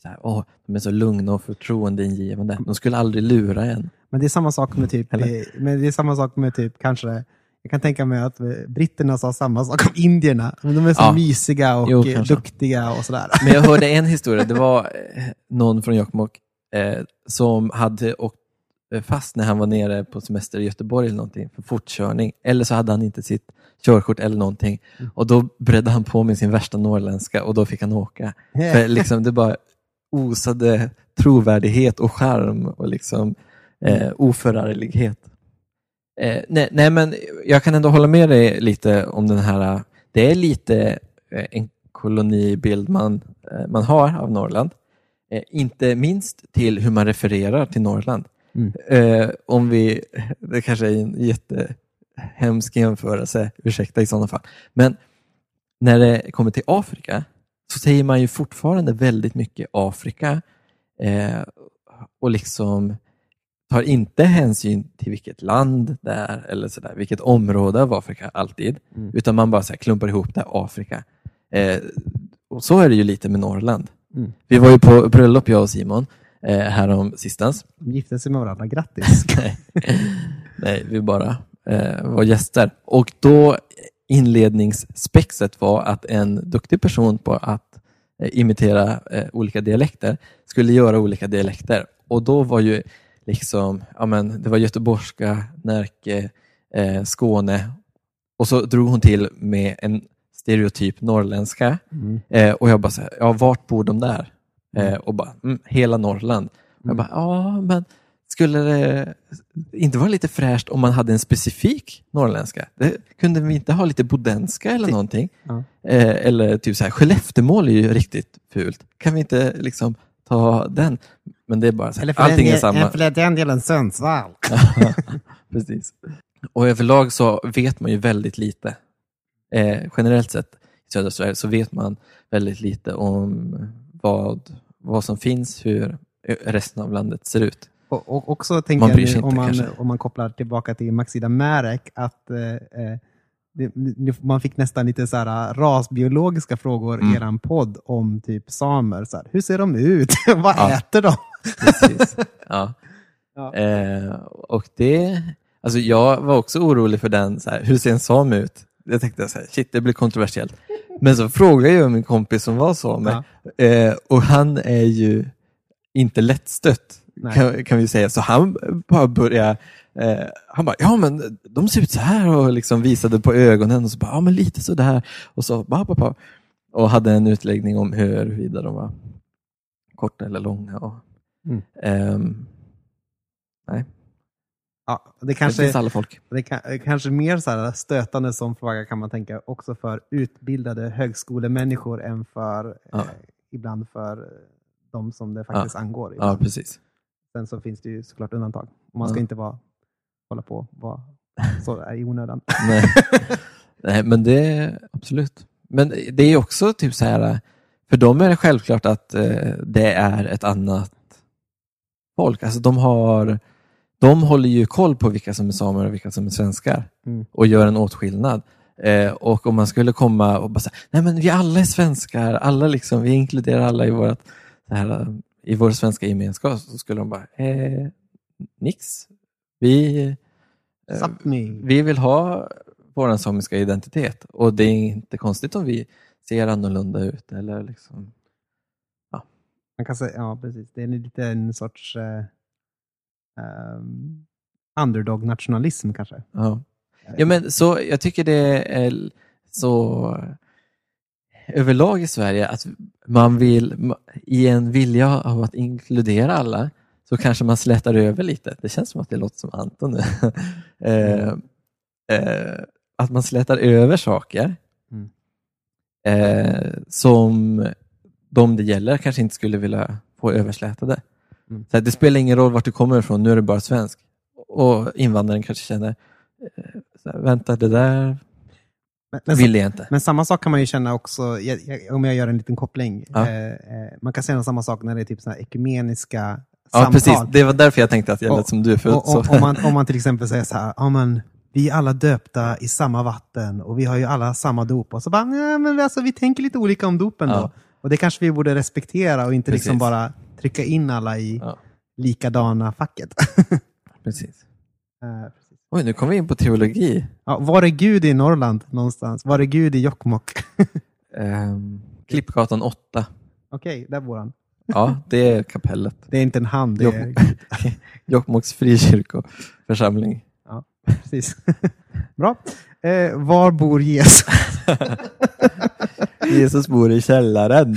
så här, åh, de är så lugna och förtroendeingivande. De skulle aldrig lura en. Men det är samma sak med typ, Eller? men det är samma sak med typ kanske jag kan tänka mig att britterna sa samma sak om indierna. Men de är så Ja. mysiga och Jo, duktiga och sådär. Men jag hörde en historia, det var eh, någon från Jokkmokk eh, som hade åkt eh, fast när han var nere på semester i Göteborg eller någonting för fortkörning. Eller så hade han inte sitt körkort eller någonting. Och då bredde han på med sin värsta norrländska och då fick han åka. För liksom det bara osade trovärdighet och charm och liksom eh, oförarglighet. Eh, nej, nej, men jag kan ändå hålla med dig lite om den här, det är lite eh, en kolonibild man, eh, man har av Norrland. Eh, inte minst till hur man refererar till Norrland. Mm. Eh, om vi, det kanske är en jättehemsk jämförelse, ursäkta i sådana fall. Men när det kommer till Afrika så säger man ju fortfarande väldigt mycket Afrika eh, och liksom tar inte hänsyn till vilket land det är eller sådär, vilket område av Afrika alltid, Mm. utan man bara så klumpar ihop det Afrika. Eh, och så är det ju lite med Norrland. Mm. Vi var ju på bröllop jag och Simon eh, härom sistens. De gifte sig med varandra, grattis. Nej, Nej vi bara eh, var gäster. Och då inledningsspexet var att en duktig person på att eh, imitera eh, olika dialekter skulle göra olika dialekter. Och då var ju liksom, ja men det var göteborgska, Närke, eh, Skåne och så drog hon till med en stereotyp norrländska. Mm. Eh, och jag bara, så här, ja vart bor de där? Eh, och bara, mm, hela Norrland. Och Jag bara, ja men skulle det inte vara lite fräscht om man hade en specifik norrländska? Det, kunde vi inte ha lite bodenska eller någonting? Ja. Eh, eller typ så här, Skelleftemål är ju riktigt fult. Kan vi inte liksom ta den? Men det är bara så här, Eller allting är samma. För den delen Sundsvall. Precis. Och överlag så vet man ju väldigt lite. Eh, generellt sett i södra Sverige så vet man väldigt lite om vad, vad som finns, hur resten av landet ser ut. Och, och också tänker Man jag nu, om, man, kanske. om man kopplar tillbaka till Maxida Märek, att eh, eh, det, man fick nästan lite så här, rasbiologiska frågor Mm. i eran podd om typ samer. Så här, hur ser de ut? Vad Ja. äter de? Precis. Ja. Ja. Eh, och det, alltså jag var också orolig för den, så här, hur ser en sam ut? Jag tänkte så här, shit det blir kontroversiellt. Men så frågade jag min kompis som var same Ja. eh, och han är ju inte lättstött. Kan, kan vi säga. Så han bara började, eh, han bara, ja men de ser ut så här och liksom visade på ögonen och så bara, ja men lite så där och så, ba, ba, ba. och hade en utläggning om huruvida de var korta eller långa. Och, Mm. ehm, Ja, det det kanske, finns alla folk. det kan, kanske mer så här stötande som fråga kan man tänka också för utbildade högskolemänniskor än för Ja. eh, ibland för eh, de som det faktiskt angår. Ja, Ibland. precis. Sen så finns det ju såklart undantag. Man ska Ja. inte vara, hålla på vara så i onödan. Nej. Nej, men det är absolut. Men det är också typ så här, för dem är det självklart att eh, det är ett annat folk. Alltså de har, de håller ju koll på vilka som är samer och vilka som är svenskar Mm. och gör en åtskillnad. Eh, och om man skulle komma och bara säga, nej men vi alla är svenskar, alla liksom, vi inkluderar alla i vårt, här, i vår svenska gemenskap, så skulle de bara, eh, nix. Vi, eh, vi vill ha vår samiska identitet och det är inte konstigt om vi ser annorlunda ut eller liksom, Man kan säga, ja precis. Det är lite en sorts eh, ehm, underdog-nationalism kanske. ja. ja men så jag tycker det är så överlag i Sverige att man vill, i en vilja av att inkludera alla så kanske man slätar över lite. Det känns som att det låter som Anton nu. eh, eh, att man slätar över saker Mm. eh, som de det gäller kanske inte skulle vilja få överslätade. Mm. Så det spelar ingen roll vart du kommer ifrån, nu är du bara svensk. Och invandraren kanske känner, eh, vänta det där Men, men, vill jag inte. men samma sak kan man ju känna också, jag, jag, om jag gör en liten koppling. Ja. Eh, eh, man kan säga samma sak när det är typ såna ekumeniska Ja, samtal. precis. Det var därför jag tänkte att jag Och- lät som du. För Och, så. och, om, man, om man till exempel säger så här, ja, men, vi är alla döpta i samma vatten och vi har ju alla samma dop. Och så bara, nej men alltså, vi tänker lite olika om dopen Ja. då. Och det kanske vi borde respektera och inte liksom bara trycka in alla i Ja. likadana facket. Precis. Oj, nu kom vi in på teologi. ja, var är Gud i Norrland någonstans? Var är Gud i Jokkmokk? Um, Klippgatan 8. Okej, där bor han. Ja, det är kapellet. Det är inte en hand, det är Jokkmokk. Jokkmokks frikyrkoförsamling. precis. Bra. Eh, var bor Jesus? Jesus bor i källaren.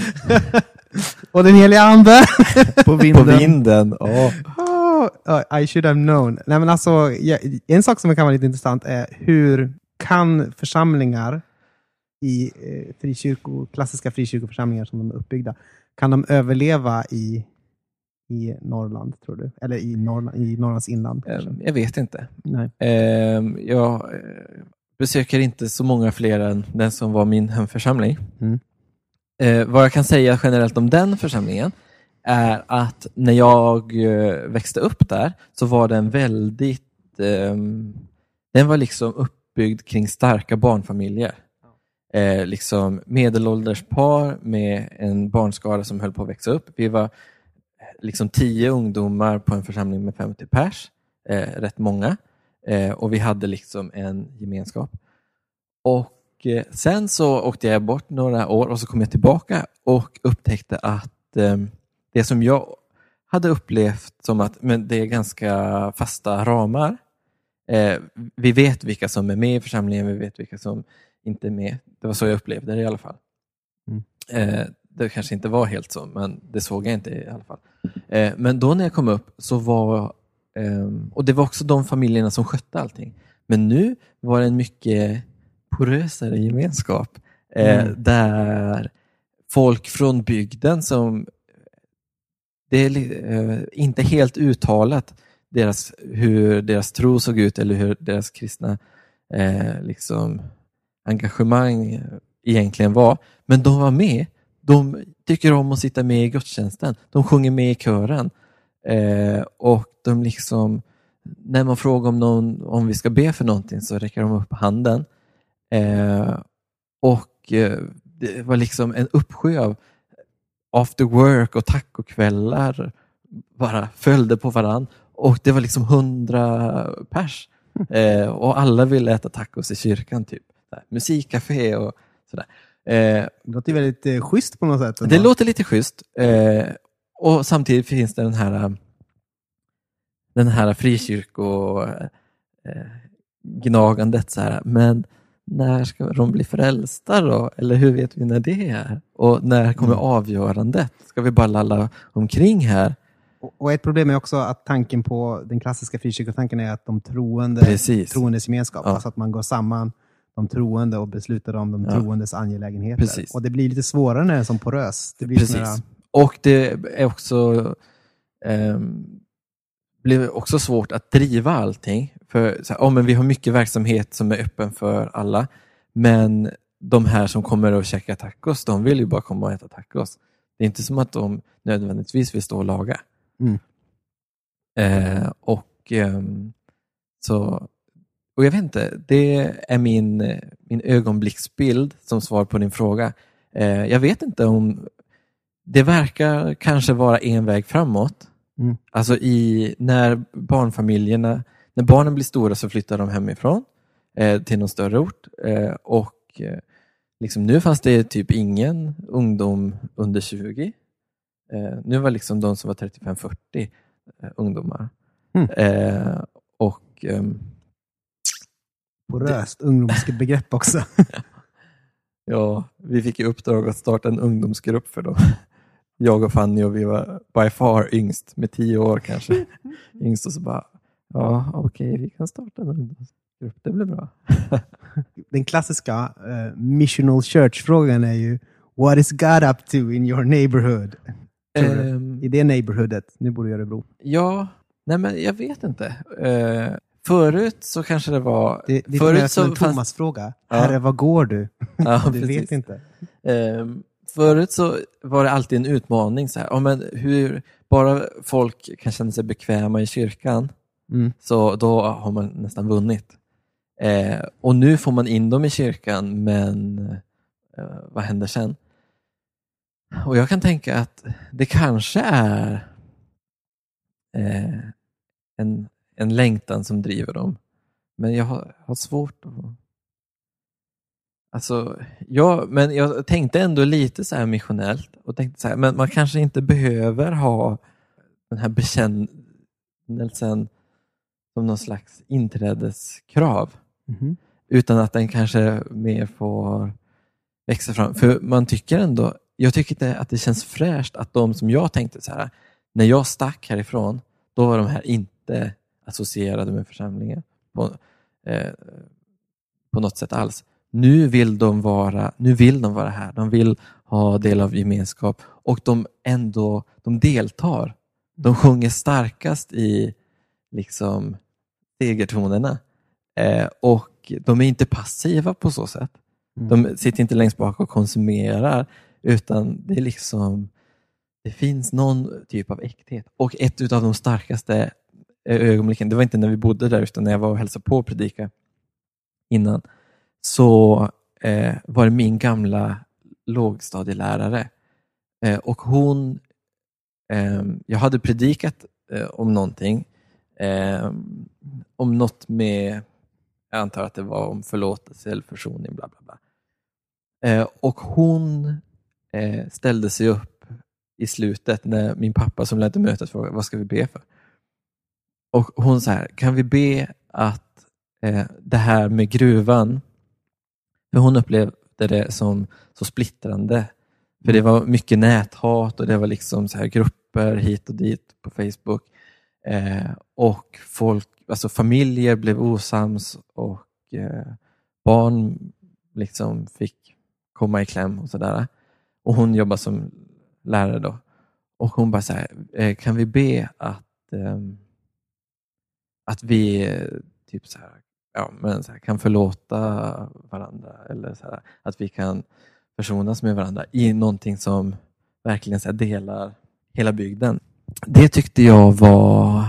Och den heliga ande? På På vinden. vinden. Ja. Oh, I should have known. Nej, men alltså, en sak som kan vara lite intressant är hur kan församlingar i eh, frikyrko, klassiska frikyrkoförsamlingar som de är uppbyggda, kan de överleva i, i Norrland, tror du? Eller i, Norrland, i Norrlands inland? kanske? Ehm, Jag vet inte. Nej. Ehm, Jag eh, besöker inte så många fler än den som var min hemförsamling. Mm. Eh, vad jag kan säga generellt om den församlingen är att när jag eh, växte upp där så var den väldigt, ehm, den var liksom uppbyggd kring starka barnfamiljer. Eh, liksom medelålders par med en barnskara som höll på att växa upp. Vi var liksom tio ungdomar på en församling med 50 pers, eh, rätt många. Eh, och vi hade liksom en gemenskap. Och eh, sen så åkte jag bort några år och så kom jag tillbaka och upptäckte att eh, det som jag hade upplevt som att men det är ganska fasta ramar. Eh, vi vet vilka som är med i församlingen, vi vet vilka som inte är med. Det var så jag upplevde det i alla fall. Mm. Eh, det kanske inte var helt så, men det såg jag inte i alla fall. Eh, men då när jag kom upp så var, ehm, och det var också de familjerna som skötte allting. Men nu var det en mycket porösare gemenskap. Eh, Mm. Där folk från bygden som, det är eh, inte helt uttalat deras, hur deras tro såg ut eller hur deras kristna eh, liksom, engagemang egentligen var. Men de var med. De tycker om att sitta med i gudstjänsten. De sjunger med i kören. Eh, och de liksom, när man frågar om, någon, om vi ska be för någonting så räcker de upp handen. Eh, och eh, det var liksom en uppsjö av after work och tacokvällar bara följde på varann. Och det var liksom hundra pers. Eh, och alla ville äta tacos i kyrkan. typ. Musikcafé och sådär. Eh, Det låter väldigt eh, schysst på något sätt. det låter lite schysst. Eh, och samtidigt finns det den här den här frikyrko eh, gnagandet så här. Men när ska de bli frälsta då? Eller hur vet vi när det är? Och när kommer Mm. avgörandet? Ska vi bara lalla omkring här? Och- ett problem är också att tanken på den klassiska frikyrkotanken är att de troende, Precis. troendes gemenskap, Ja. alltså att man går samman, de troende och beslutar om de Ja. troendes angelägenheter. Precis. Och det blir lite svårare när det är som porös. Det blir Precis. sån här- Och det är också ehm, blir också svårt att driva allting. För så här, ja, men vi har mycket verksamhet som är öppen för alla, men de här som kommer och käkar tacos, de vill ju bara komma och äta tacos. Det är inte som att de nödvändigtvis vill stå och laga. Mm. Eh, och ehm, så och jag vet inte, det är min, min ögonblicksbild som svar på din fråga. Eh, jag vet inte om det verkar kanske vara en väg framåt. Mm. Alltså i, när barnfamiljerna, när barnen blir stora så flyttar de hemifrån eh, till någon större ort. Eh, och eh, liksom nu fanns det typ ingen ungdom under 20. Eh, nu var liksom de som var 35-40 eh, ungdomar. Mm. Eh, och ehm, poröst ungdomsbegrepp också. Ja, vi fick i uppdrag att starta en ungdomsgrupp för dem. Jag och Fanny och vi var by far yngst, med tio år kanske. Yngst och så bara, ja okej, vi kan starta en ungdomsgrupp, det blir bra. Den klassiska eh, missional church-frågan är ju What is God up to in your neighborhood? Ehm, I det neighborhoodet, nu bor du i Örebro. ja, nej men jag vet inte. Eh, förut så kanske det var... Det, det är förut som en Thomas-fråga. Ja. Herre, var går du? Ja, du vet inte. Ehm, förut så var det alltid en utmaning. Så här, ja, men hur, bara folk kan känna sig bekväma i kyrkan Mm. Så då har man nästan vunnit. Eh, och nu får man in dem i kyrkan, men eh, vad händer sen? Och jag kan tänka att det kanske är eh, en, en längtan som driver dem. Men jag har, har svårt att... Alltså, ja, men jag tänkte ändå lite så här missionellt och tänkte så här, men man kanske inte behöver ha den här bekännelsen som någon slags inträdeskrav Mhm. utan att den kanske mer får växa fram. För man tycker ändå, jag tycker inte att det känns fräscht att de som jag tänkte så här, när jag stack härifrån, då var de här inte associerade med församlingen på, eh, på något sätt alls. Nu vill de vara, nu vill de vara här, de vill ha del av gemenskap och de ändå, de deltar. De sjunger starkast i liksom segertonerna. Eh, och de är inte passiva på så sätt. Mm. De sitter inte längst bak och konsumerar, utan det är liksom det finns någon typ av äkthet. Och ett av de starkaste eh, ögonblicken, det var inte när vi bodde där, utan när jag var och hälsade på och predika innan, så eh, var det min gamla lågstadielärare. Eh, och hon, eh, jag hade predikat eh, om någonting, eh, om något med, jag antar att det var om förlåtelse eller försoning, bla bla bla. Eh, och hon eh, ställde sig upp i slutet när min pappa som ledde mötet frågade vad ska vi be för? Och hon så här, kan vi be att eh, det här med gruvan, för hon upplevde det som så splittrande. För det var mycket näthat och det var liksom så här grupper hit och dit på Facebook. Eh, och folk, alltså familjer blev osams och eh, barn liksom fick komma i kläm och sådär. Och hon jobbar som lärare då. Och hon bara så här, eh, kan vi be att, ehm, att vi eh, typ så här, ja, men så här, kan förlåta varandra eller så här, att vi kan försonas med varandra i någonting som verkligen så här, delar hela bygden. det tyckte jag var,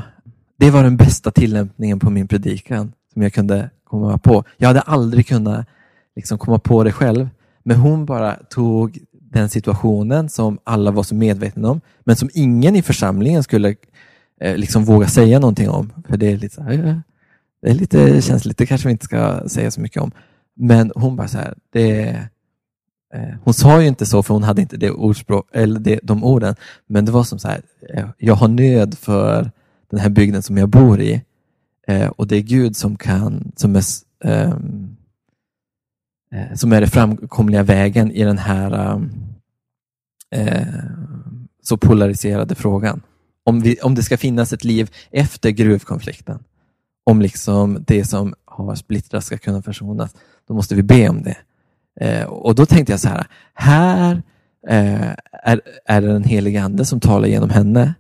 det var den bästa tillämpningen på min predikan som jag kunde komma på. Jag hade aldrig kunnat liksom komma på det själv, men hon bara tog den situationen som alla var så medvetna om, men som ingen i församlingen skulle eh, liksom våga säga någonting om. För det är lite, så här, eh, det är lite känsligt, det kanske vi inte ska säga så mycket om. Men hon bara så här, det, eh, hon sa ju inte så för hon hade inte det ordspråk, eller det, de orden, men det var som så här, eh, jag har nöd för den här bygden som jag bor i eh, och det är Gud som kan, som är, ehm, eh, som är den framkomliga vägen i den här eh, så polariserade frågan. Om, vi, om det ska finnas ett liv efter gruvkonflikten, om liksom det som har splittrats ska kunna försonas, då måste vi be om det. Eh, och då tänkte jag så här, här eh, är, är det den helige Ande som talar genom henne,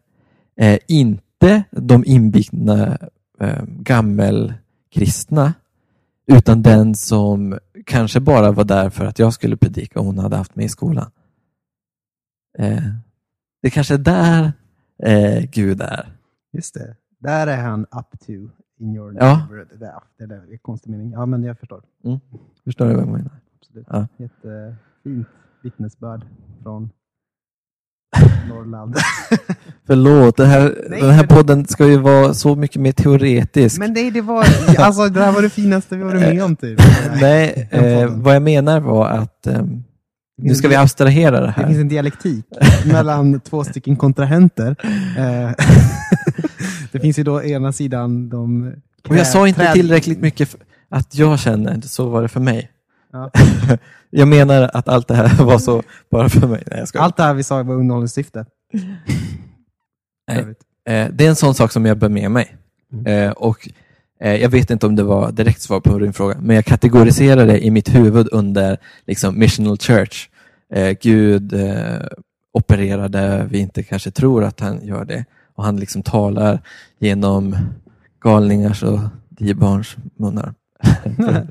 eh, inte de inbitna eh, gammelkristna, utan den som kanske bara var där för att jag skulle predika och hon hade haft mig i skolan. Eh, det kanske är där eh, Gud är. Just det. Där är han up to in your Ja. neighborhood. Där, det där är konstig mening. Ja, men jag förstår. Förstår du vad jag menar? Absolut. Ja. Jättefint vittnesbörd från Norrland. Förlåt, det här, Nej, den här podden ska ju vara så mycket mer teoretisk. men nej, det var, alltså, det här var det finaste vi varit med om typ. Nej, Den eh, vad jag menar var att Det nu ska vi en- abstrahera det Det här. finns en dialektik mellan två stycken kontrahenter. Eh, det finns ju då ena sidan de... Och jag sa inte träd- tillräckligt mycket att jag känner, så var det för mig. Ja. jag menar att allt det här var så bara för mig. Nej, jag skojar. Allt det här vi sa var underhållningssyfte. Eh, det är en sån sak som jag bär med mig. Mm. Eh, och eh, Jag vet inte om det var direkt svar på din fråga, men jag kategoriserar det i mitt huvud under liksom, missional church. Gud opererar där vi inte kanske tror att han gör det. Och han liksom talar genom galningars och dibarns munnar.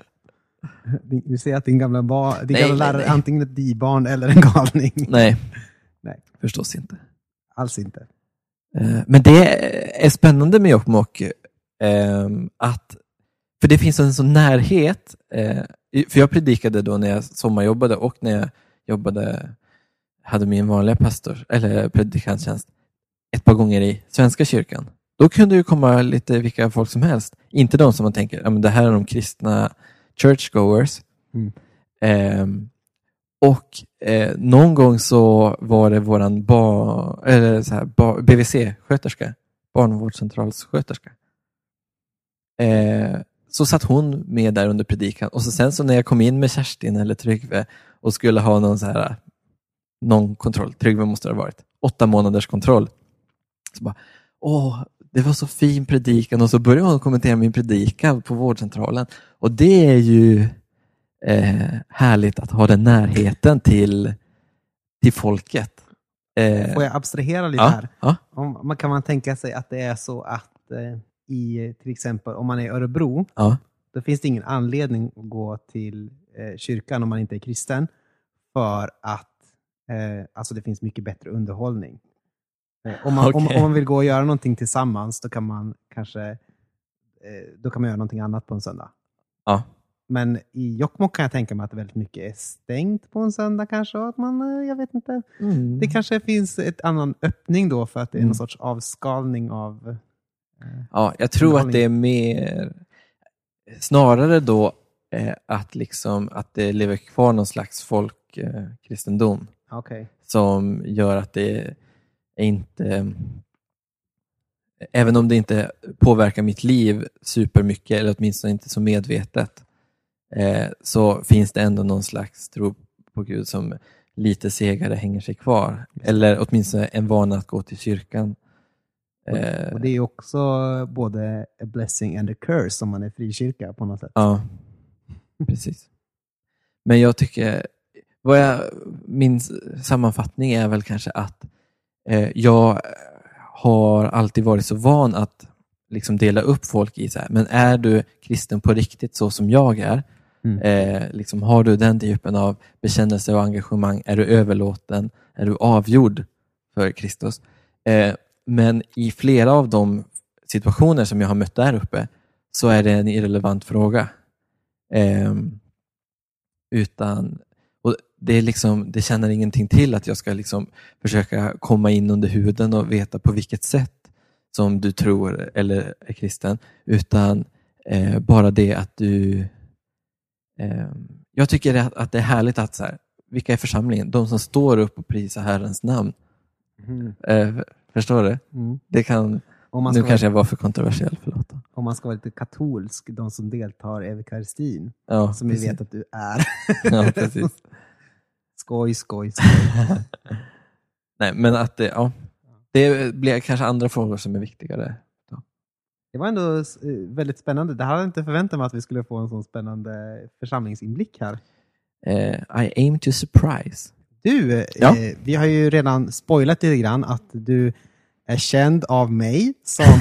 Du ser att din gamla, ba, din Nej, gamla nej, lärare nej. är antingen ett dibarn eller en galning. Nej, Nej. förstås inte. Alls inte. Eh, Men det är spännande med Jokkmokk, eh, att, för det finns en sån närhet. eh, För jag predikade då när jag sommarjobbade och när jag jobbade, hade min vanliga pastor, eller predikanttjänst, ett par gånger i Svenska kyrkan. Då kunde ju komma lite vilka folk som helst. Inte de som man tänker, ja, men det här är de kristna churchgoers. Mm. Ehm, och eh, någon gång så var det våran ba, eller så här, ba, BVC-sköterska, barnavårdscentralssköterska. Eh, så satt hon med där under predikan och så sen så när jag kom in med Kerstin eller Tryggve och skulle ha någon så här någon kontroll, Tryggve måste det ha varit, åtta månaders kontroll. Så bara, åh, det var så fin predikan och så började hon kommentera min predikan på vårdcentralen. Och det är ju eh, härligt att ha den närheten till, till folket. Eh, Får jag abstrahera lite ja, här? ja, Om, man kan man tänka sig att det är så att eh, i till exempel om man är i Örebro, ja, då finns det ingen anledning att gå till eh, kyrkan om man inte är kristen. För att eh, alltså det finns mycket bättre underhållning. Eh, om, man, om, Okej. om man vill gå och göra någonting tillsammans, då kan man kanske eh, då kan man göra någonting annat på en söndag. ja. Men i Jokkmokk kan jag tänka mig att väldigt mycket är stängt på en söndag kanske. Att man, eh, jag vet inte. Mm. Det kanske finns ett annan öppning då för att det är Mm. någon sorts avskalning av... Ja, jag tror att det är mer snarare då eh, att, liksom, att det lever kvar någon slags folkkristendom eh, kristendom Okej. som gör att det inte Även om det inte påverkar mitt liv supermycket, eller åtminstone inte så medvetet, eh, så finns det ändå någon slags tro på Gud som lite segare hänger sig kvar. Eller åtminstone en vana att gå till kyrkan. Eh, Och det är också både a blessing and a curse om man är frikyrka på något sätt. Ja, precis. Men jag tycker, vad jag, min sammanfattning är väl kanske att jag har alltid varit så van att liksom dela upp folk i så här, men är du kristen på riktigt så som jag är? Mm. Eh, liksom, har du den typen av bekännelse och engagemang? Är du överlåten? Är du avgjord för Kristus? Eh, men i flera av de situationer som jag har mött där uppe så är det en irrelevant fråga. Ehm, utan det, är liksom, det känner ingenting till att jag ska liksom försöka komma in under huden och veta på vilket sätt som du tror eller är kristen. Utan eh, bara det att du... Eh, jag tycker att, att det är härligt att så här, vilka är församlingen? De som står upp och prisar Herrens namn. Mm. Eh, förstår du? Mm. Det kan, nu kanske vara, jag var för kontroversiell, förlåt. om man ska vara lite katolsk, de som deltar i eukaristin, Ja, som vi precis. vet att du är. Ja, precis. skoj, skoj, skoj. Nej, men att det, ja, det blir kanske andra frågor som är viktigare. Det var ändå eh, väldigt spännande. Det hade jag inte förväntat mig att vi skulle få en sån spännande församlingsinblick här. Eh, I aim to surprise. Du, eh, Ja. vi har ju redan spoilat lite grann att du är känd av mig som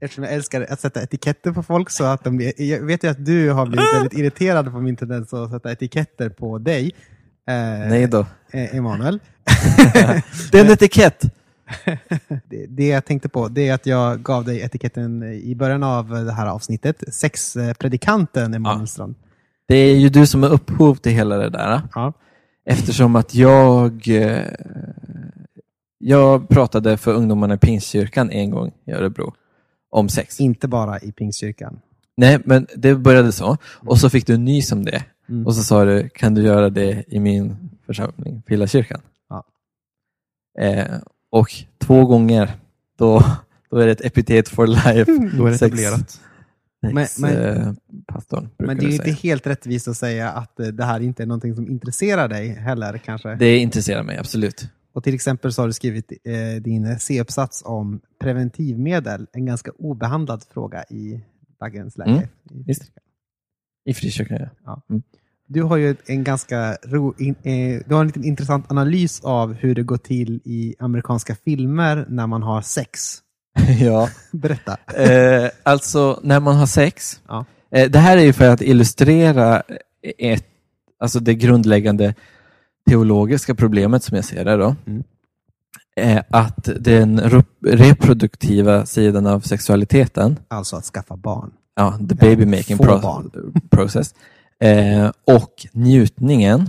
Eftersom jag älskar att sätta etiketter på folk så att de blir, Jag vet ju att du har blivit väldigt irriterad på min tendens att sätta etiketter på dig. Eh, Nej då. eh, Emanuel. Det är en etikett! det, det jag tänkte på det är att jag gav dig etiketten i början av det här avsnittet. Sexpredikanten Emanuel Ja. Strand. Det är ju du som är upphov till hela det där. Ja. Eftersom att jag eh, jag pratade för ungdomarna i Pingstkyrkan en gång i Örebro om sex. Inte bara i Pingstkyrkan. Nej, men det började så. Och så fick du nys om det. Mm. Och så sa du, kan du göra det i min församling, Pillakyrkan? Ja. Eh, och två gånger, då, då är det ett epitet for life. Då är det Sex. etablerat. Men- men- eh, pastorn Men det är inte helt rättvist att säga att eh, det här inte är någonting som intresserar dig heller kanske. Det intresserar mig, absolut. Och till exempel så har du skrivit eh, din C-uppsats om preventivmedel, en ganska obehandlad fråga i dagens läge. Mm, I-. I frikyrkan, ja. Du har ju en ganska ro, in, eh, du har en liten intressant analys av hur det går till i amerikanska filmer när man har sex. ja. Berätta. Eh, alltså, när man har sex. Ja. Eh, det här är ju för att illustrera ett, alltså det grundläggande teologiska problemet som jag ser det. Då. Mm. Eh, att den reproduktiva sidan av sexualiteten, Alltså att skaffa barn. ja, the baby making få pro- barn. process, eh, och njutningen,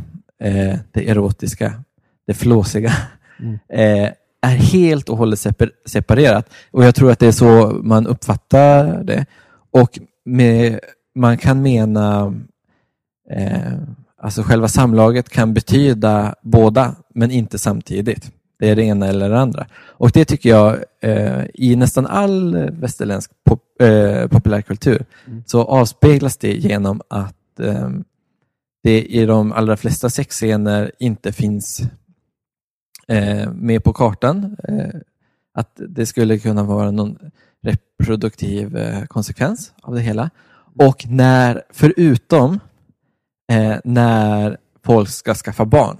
eh, det erotiska, det flåsiga, Mm. eh, är helt och hållet separ- separerat. Och jag tror att det är så man uppfattar det. Och med, man kan mena, eh, alltså själva samlaget kan betyda båda, men inte samtidigt. Det är det ena eller det andra. Och det tycker jag eh, i nästan all västerländsk pop, eh, populärkultur Mm. så avspeglas det genom att eh, det i de allra flesta sexscener inte finns eh, med på kartan. Eh, att det skulle kunna vara någon reproduktiv eh, konsekvens av det hela. Och när, förutom eh, när folk ska skaffa barn.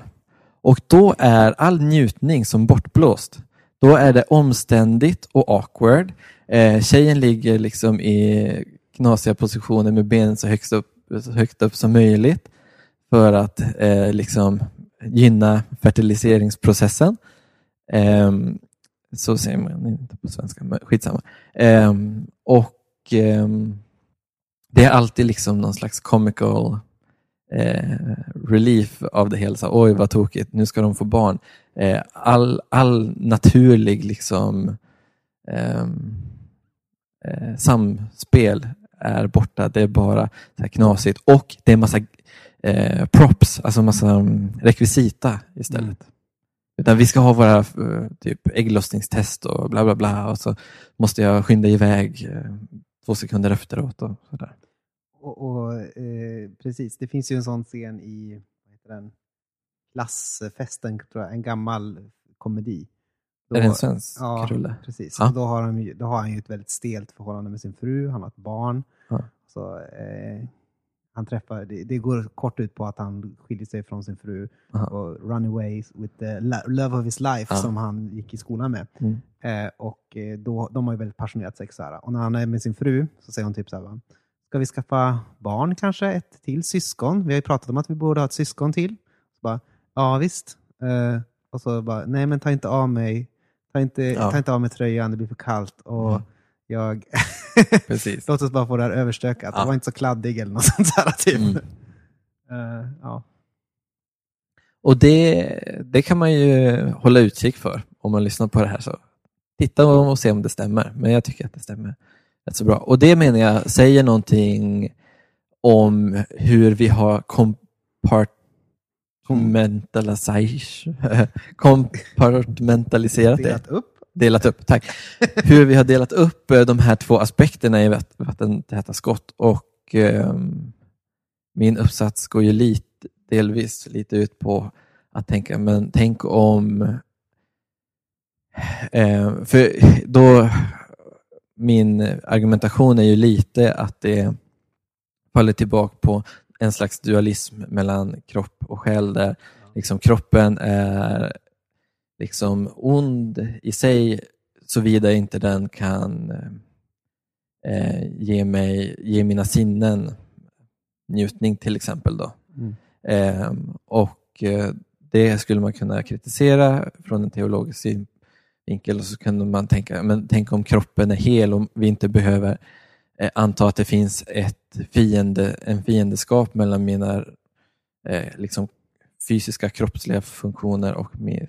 Och då är all njutning som bortblåst. Då är det omständigt och awkward. Eh, tjejen ligger liksom i knasiga positioner med benen så högst upp, så högt upp som möjligt för att eh, liksom gynna fertiliseringsprocessen. Eh, så säger man inte på svenska, men skitsamma. Eh, och ehm, det är alltid liksom någon slags comical eh, relief av det hela. Så, Oj, vad tokigt, nu ska de få barn. Eh, all, all naturlig liksom ehm, eh, samspel är borta. Det är bara så knasigt och det är massa eh, props, alltså massa rekvisita istället. Mm. Utan vi ska ha våra eh, typ ägglossningstest och bla bla bla och så måste jag skynda iväg eh, två sekunder efteråt och sådär. Och, och, eh, precis, det finns ju en sån scen i vad heter den? Klassfesten, tror jag, en gammal komedi. Då- är det en svensk ja, rulle? Precis. Ja. Då, har han, då har han ju ett väldigt stelt förhållande med sin fru, han har ett barn. Ja. Så, eh, han träffar, det, det går kort ut på att han skiljer sig från sin fru Aha. och run away with the lo- love of his life Ja. som han gick i skolan med. Mm. Eh, och eh, då, de har ju väldigt passionerat sex. Här. Och när han är med sin fru så säger hon typ så här, ska vi skaffa barn kanske? Ett till syskon? Vi har ju pratat om att vi borde ha ett syskon till. Så bara, ja visst. Eh, och så bara, nej men ta inte av mig Ta inte, Ja. ta inte av mig tröjan, det blir för kallt. Och Mm. jag... Låt oss bara få det här överstökat. Ja. Var inte så kladdig eller något sånt där. Typ. Mm. Eh, ja. Och det, det kan man ju hålla utkik för om man lyssnar på det här. så Titta och se om det stämmer. Men jag tycker att det stämmer rätt så bra. Och det menar jag säger någonting om hur vi har det. Delat upp. Delat upp, tack. Hur vi har delat upp eh, de här två aspekterna i vatt- vattentäta skott. Och ehm, min uppsats går ju lite, delvis lite ut på att tänka, men tänk om... Eh, för då, min argumentation är ju lite att det faller tillbaka på en slags dualism mellan kropp och själ där liksom kroppen är liksom ond i sig såvida inte den kan eh, ge, mig, ge mina sinnen njutning till exempel. Då. Mm. Ehm, och eh, det skulle man kunna kritisera från en teologisk synvinkel och så kunde man tänka, men tänk om kroppen är hel och vi inte behöver eh, anta att det finns ett fiende, en fiendeskap mellan mina eh, liksom fysiska kroppsliga funktioner och min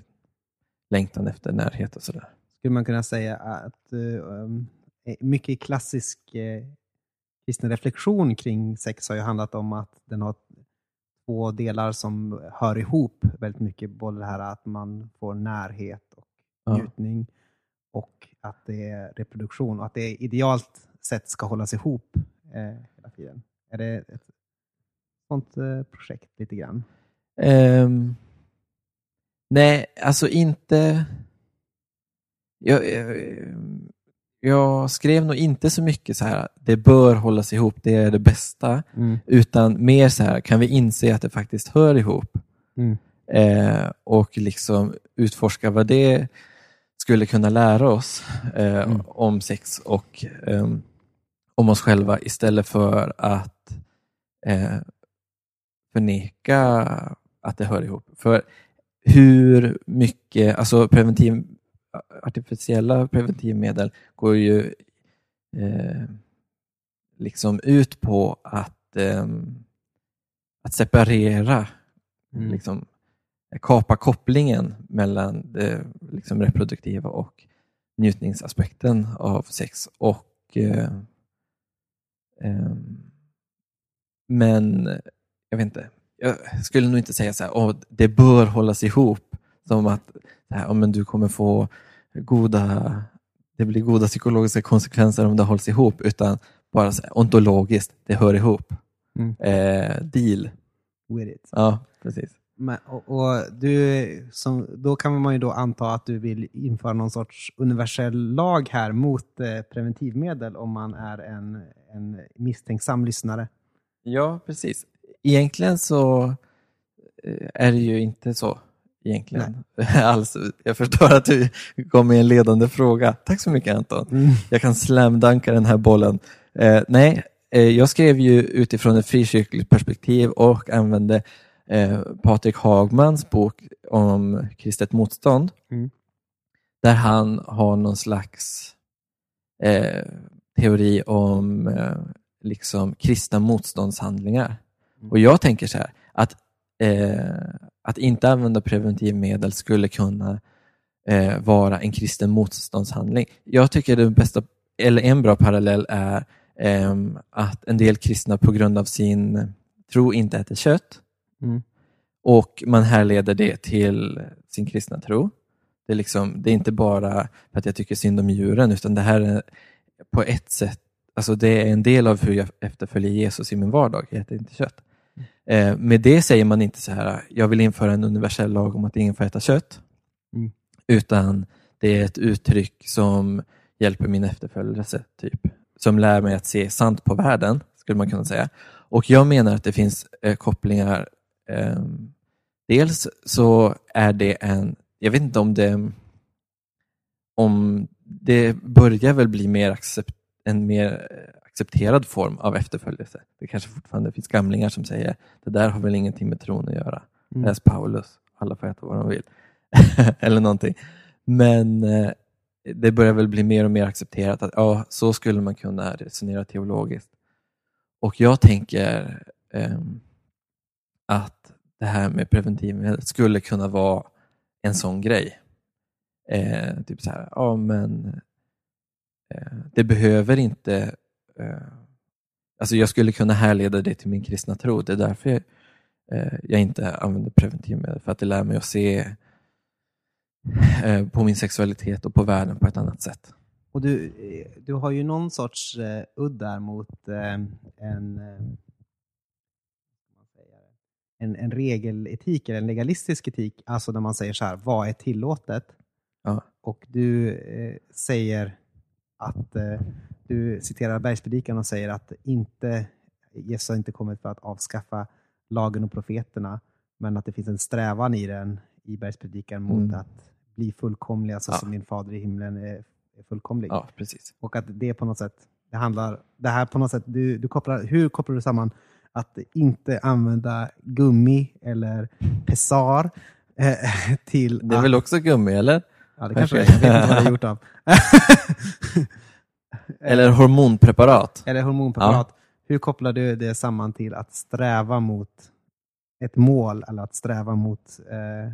längtan efter närhet och sådär. Skulle man kunna säga att um, mycket klassisk eh, kristen reflektion kring sex har ju handlat om att den har två delar som hör ihop väldigt mycket. Både det här att man får närhet och Ja. njutning och att det är reproduktion och att det idealt sett ska hållas ihop eh, hela tiden. Är det ett sånt eh, projekt lite grann? Ehm, nej, alltså inte... Jag, jag, jag skrev nog inte så mycket så här, det bör hållas ihop, det är det bästa. Utan mer så här, kan vi inse att det faktiskt hör ihop? Mm. Eh, och liksom utforska vad det skulle kunna lära oss eh, Mm. om sex och ehm, om oss själva istället för att eh, förneka att det hör ihop. För hur mycket, alltså preventiv, artificiella preventivmedel går ju eh, liksom ut på att, ehm, att separera, Mm. liksom, kapa kopplingen mellan det liksom, reproduktiva och njutningsaspekten av sex. Och eh, Men jag vet inte, jag skulle nog inte säga så här, "Åh, det bör hållas ihop. Som att här, "Ja, men du kommer få goda, det blir goda psykologiska konsekvenser om det hålls ihop. Utan bara så här, ontologiskt, det hör ihop. Mm. Eh, deal. With it. Ja, precis. Men, och, och du, som, då kan man ju då anta att du vill införa någon sorts universell lag här mot eh, preventivmedel om man är en, en misstänksam lyssnare. Ja, precis. Egentligen så eh, är det ju inte så. Egentligen. Alls. Jag förstår att du kom med en ledande fråga. Tack så mycket Anton. Jag kan slamdanka den här bollen. Eh, nej, eh, jag skrev ju utifrån ett frikyrkligt perspektiv och använde eh, Patrik Hagmans bok om kristet motstånd. Mm. Där han har någon slags eh, teori om eh, liksom kristna motståndshandlingar. Mm. Och jag tänker så här, att, eh, att inte använda preventivmedel skulle kunna eh, vara en kristen motståndshandling. Jag tycker det bästa, eller en bra parallell är att en del kristna på grund av sin tro inte äter kött Mm. och man härleder det till sin kristna tro. Det är, liksom, det är inte bara för att jag tycker synd om djuren utan det här är på ett sätt, alltså det är en del av hur jag efterföljer Jesus i min vardag. Jag äter inte kött. Eh, med det säger man inte så här, jag vill införa en universell lag om att ingen får äta kött. Mm. Utan det är ett uttryck som hjälper min efterföljelse, typ. Som lär mig att se sant på världen, skulle man kunna säga. Och jag menar att det finns eh, kopplingar. Ehm, dels så är det en, jag vet inte om det om det börjar väl bli mer accept, en mer eh, accepterad form av efterföljelse. Det kanske fortfarande finns gamlingar som säger det där har väl ingenting med tron att göra. Mm. Läs Paulus, alla får äta vad de vill. Eller någonting. Men eh, det börjar väl bli mer och mer accepterat att ja, så skulle man kunna resonera teologiskt. Och jag tänker ehm, att det här med preventivmedel skulle kunna vara en sån grej. Eh, typ så här, ja men eh, det behöver inte eh, Alltså jag skulle kunna härleda det till min kristna tro. Det är därför jag, eh, jag inte använder preventivmedel. För att det lär mig att se eh, på min sexualitet och på världen på ett annat sätt. Och du, eh, du har ju någon sorts eh, udd där mot eh, en, eh, vad man säger, en, en regeletik, eller en legalistisk etik, alltså när man säger så här, vad är tillåtet? Ja. Och du eh, säger att, eh, du citerar Bergspredikan och säger att inte, Jesus har inte kommit för att avskaffa lagen och profeterna, men att det finns en strävan i den, i Bergspredikan, mot Mm. att bli fullkomliga så Ja. som min fader i himlen är, är fullkomlig. ja, precis. Och att det på något sätt, det handlar, det här på något sätt, du, du kopplar, hur kopplar du samman att inte använda gummi eller pessar eh, till Det är att, väl också gummi, eller? ja, det kanske är, jag vet inte vad det är gjort av. Eller hormonpreparat? eller hormonpreparat. Hur kopplar du det samman till att sträva mot ett mål eller att sträva mot eh,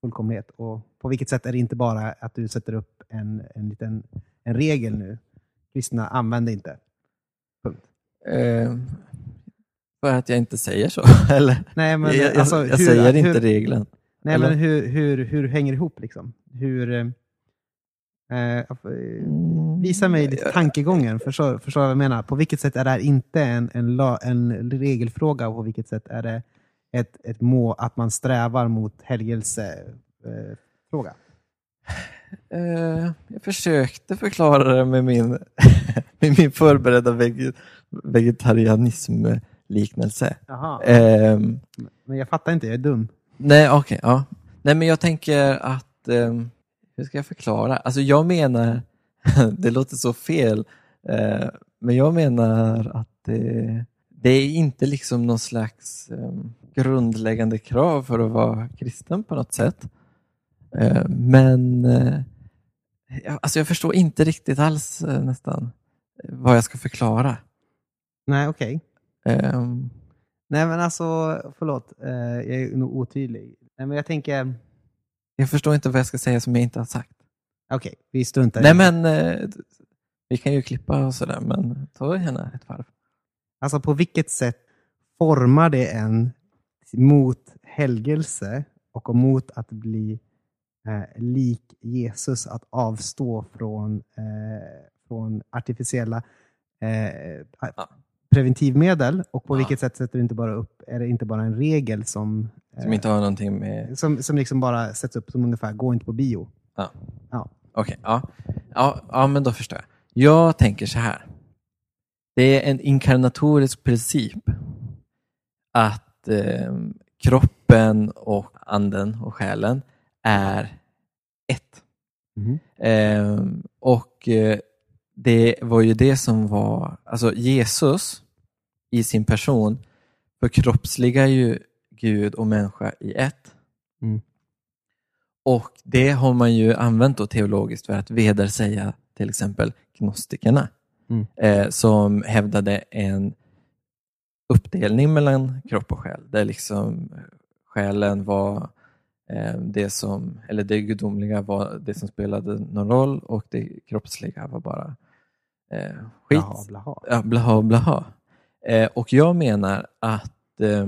fullkomlighet? Och på vilket sätt är det inte bara att du sätter upp en, en liten en regel nu? Kristna använder inte. Punkt. Eh, för att jag inte säger så? Eller? Nej, men, jag alltså, jag hur- säger hur- inte regeln. Nej, Eller? men hur, hur, hur hänger det ihop? Liksom? Hur, eh, eh, visa mig lite tankegången. Förstår, förstår vad jag menar? På vilket sätt är det här inte en, en, la, en regelfråga och på vilket sätt är det ett, ett mål att man strävar mot helgelsefråga? Eh? Eh, jag försökte förklara det med min, med min förberedda veg, vegetarianism-liknelse. Jaha. Ehm, Men jag fattar inte, jag är dum. nej, okej. ja. Nej, men jag tänker att... ehm, hur ska jag förklara? Alltså, jag menar... det låter så fel. eh, men jag menar att det, det är inte liksom någon slags ehm, grundläggande krav för att vara kristen på något sätt. Eh, men jag, alltså jag förstår inte riktigt alls nästan vad jag ska förklara. Nej, okej. Ehm, Nej, men alltså, förlåt. Eh, jag är nog otydlig. Nej, men jag tänker... jag förstår inte vad jag ska säga som jag inte har sagt. Okej, vi struntar Nej men eh, vi kan ju klippa och sådär, men ta gärna ett varv. Alltså på vilket sätt formar det en mot helgelse och mot att bli eh, lik Jesus, att avstå från, eh, från artificiella eh, Ja. Preventivmedel? Och på Ja. vilket sätt sätter du inte bara upp, är det inte bara en regel som, Som inte har någonting med... som, som liksom bara sätts upp som ungefär, gå inte på bio? Ja. Ja. Okej, ja. Ja, ja, men då förstår jag. Jag tänker så här. Det är en inkarnatorisk princip att eh, kroppen och anden och själen är ett. Mhm. Eh, och eh, det var ju det som var, alltså Jesus i sin person förkroppsligar ju Gud och människa i ett. Mm. Och det har man ju använt då teologiskt för att vedersäga till exempel gnostikerna Mm. eh, som hävdade en uppdelning mellan kropp och själ där liksom själen var eh, det som, eller det gudomliga var det som spelade någon roll och det kroppsliga var bara eh, skit. Blaha, blaha. Ja, blaha blaha. Eh, och jag menar att eh,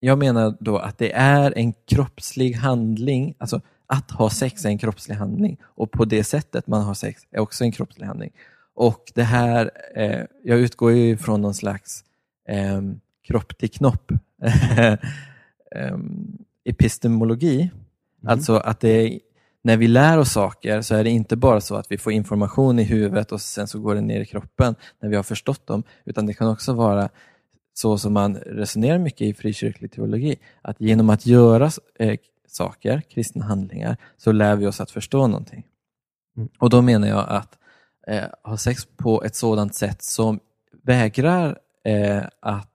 jag menar då att det är en kroppslig handling, alltså att ha sex är en kroppslig handling och på det sättet man har sex är också en kroppslig handling. Och det här, eh, jag utgår ju från någon slags eh, kropp till knopp eh, epistemologi. Alltså att det är, när vi lär oss saker så är det inte bara så att vi får information i huvudet och sen så går det ner i kroppen när vi har förstått dem, utan det kan också vara så som man resonerar mycket i frikyrklig teologi, att genom att göra eh, saker, kristna handlingar, så lär vi oss att förstå någonting. Mm. Och då menar jag att eh, ha sex på ett sådant sätt som vägrar eh, att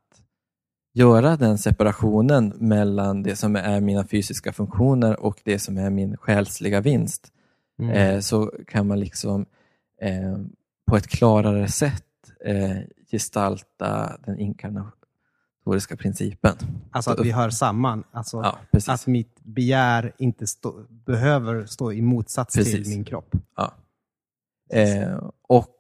göra den separationen mellan det som är mina fysiska funktioner och det som är min själsliga vinst Mm. eh, så kan man liksom eh, på ett klarare sätt eh, gestalta den inkarnatoriska principen. alltså att vi hör samman. Alltså Ja, att mitt begär inte stå, behöver stå i motsats till Precis. min kropp. Ja. Eh, och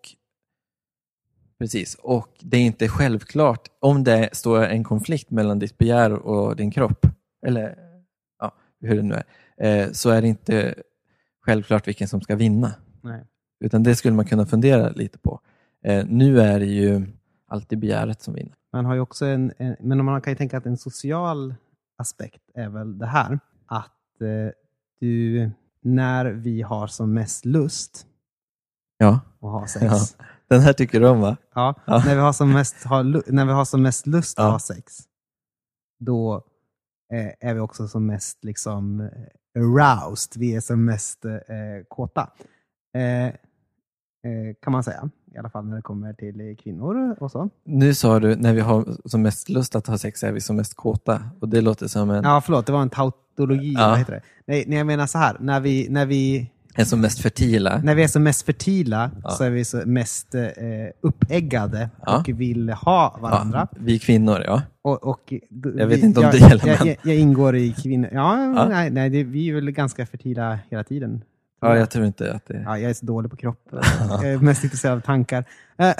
Precis, och det är inte självklart om det står en konflikt mellan ditt begär och din kropp, eller ja, hur det nu är, eh, så är det inte självklart vilken som ska vinna. Nej. Utan det skulle man kunna fundera lite på. Eh, nu är det ju alltid begäret som vinner. Man har ju också en, en, men man kan ju tänka att en social aspekt är väl det här att eh, du, när vi har som mest lust Ja, att ha sex, Ja. Ja. den här tycker du om va? Ja. När, vi har som mest, har, när vi har som mest lust att Ja. ha sex, då eh, är vi också som mest liksom eh, aroused, vi är som mest eh, kåta. Eh, eh, kan man säga, i alla fall när det kommer till kvinnor och så. Nu sa du när vi har som mest lust att ha sex är vi som mest kåta och det låter som en, Ja, förlåt, det var en tautologi. Ja. Vad heter det? Nej, nej, jag menar så här. När vi, när vi, en som mest fertila. när vi är som mest fertila Ja. så är vi så mest eh, uppeggade Ja. och vill ha varandra. Ja, vi kvinnor, ja. Och, och, Jag vet vi- inte om jag, det gäller, jag, men- jag, jag ingår i kvinnor. Ja, nej, nej det, vi är väl ganska fertila hela tiden. Ja, jag tror inte att det... Ja, jag är så dålig på kropp. Jag är mest intresserad av tankar. Eh,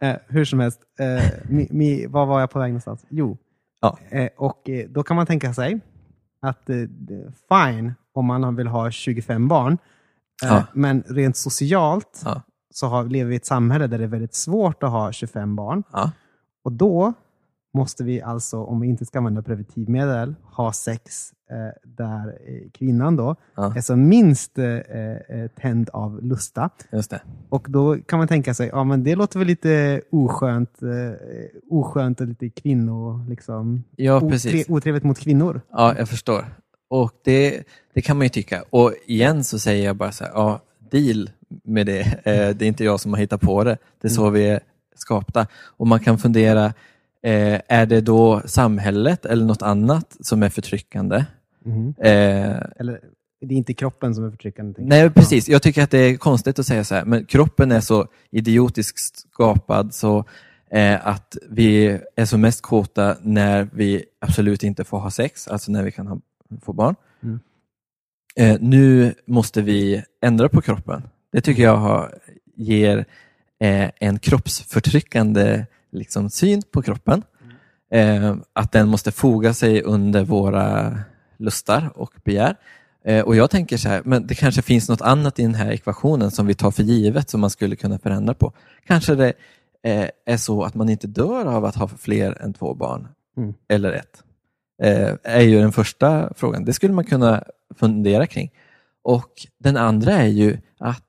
eh, hur som helst, eh, mi, mi, var var jag på väg någonstans? Jo, Ja. och då kan man tänka sig att fine om man vill ha 25 barn, eh, Ja. men rent socialt Ja. så har, lever vi i ett samhälle där det är väldigt svårt att ha 25 barn. Ja. Och då måste vi alltså, om vi inte ska använda preventivmedel, ha sex eh, där eh, kvinnan då Ja. är som minst eh, eh, tänd av lusta. Just det. Och då kan man tänka sig, ja men det låter väl lite oskönt, eh, oskönt och lite kvinno, liksom, Ja, otre- precis. otrevligt mot kvinnor. Ja, jag förstår. Och det, det kan man ju tycka. Och igen så säger jag bara så här, ja, deal med det. Eh, det är inte jag som har hittat på det. Det är så vi är skapta. Och man kan fundera, eh, är det då samhället eller något annat som är förtryckande? Mhm. Eh, Eller, det är inte kroppen som är förtryckande. Nej, precis. Jag tycker att det är konstigt att säga så här, men kroppen är så idiotiskt skapad så eh, att vi är som mest kåta när vi absolut inte får ha sex, alltså när vi kan ha, få barn. Mm. Eh, nu måste vi ändra på kroppen. Det tycker jag har, ger eh, en kroppsförtryckande liksom, syn på kroppen. Eh, att den måste foga sig under våra lustar och begär. Eh, och jag tänker så här, men det kanske finns något annat i den här ekvationen som vi tar för givet som man skulle kunna förändra på. Kanske det eh, är så att man inte dör av att ha fler än två barn, Mm. eller ett. Eh, är ju den första frågan. Det skulle man kunna fundera kring. Och den andra är ju att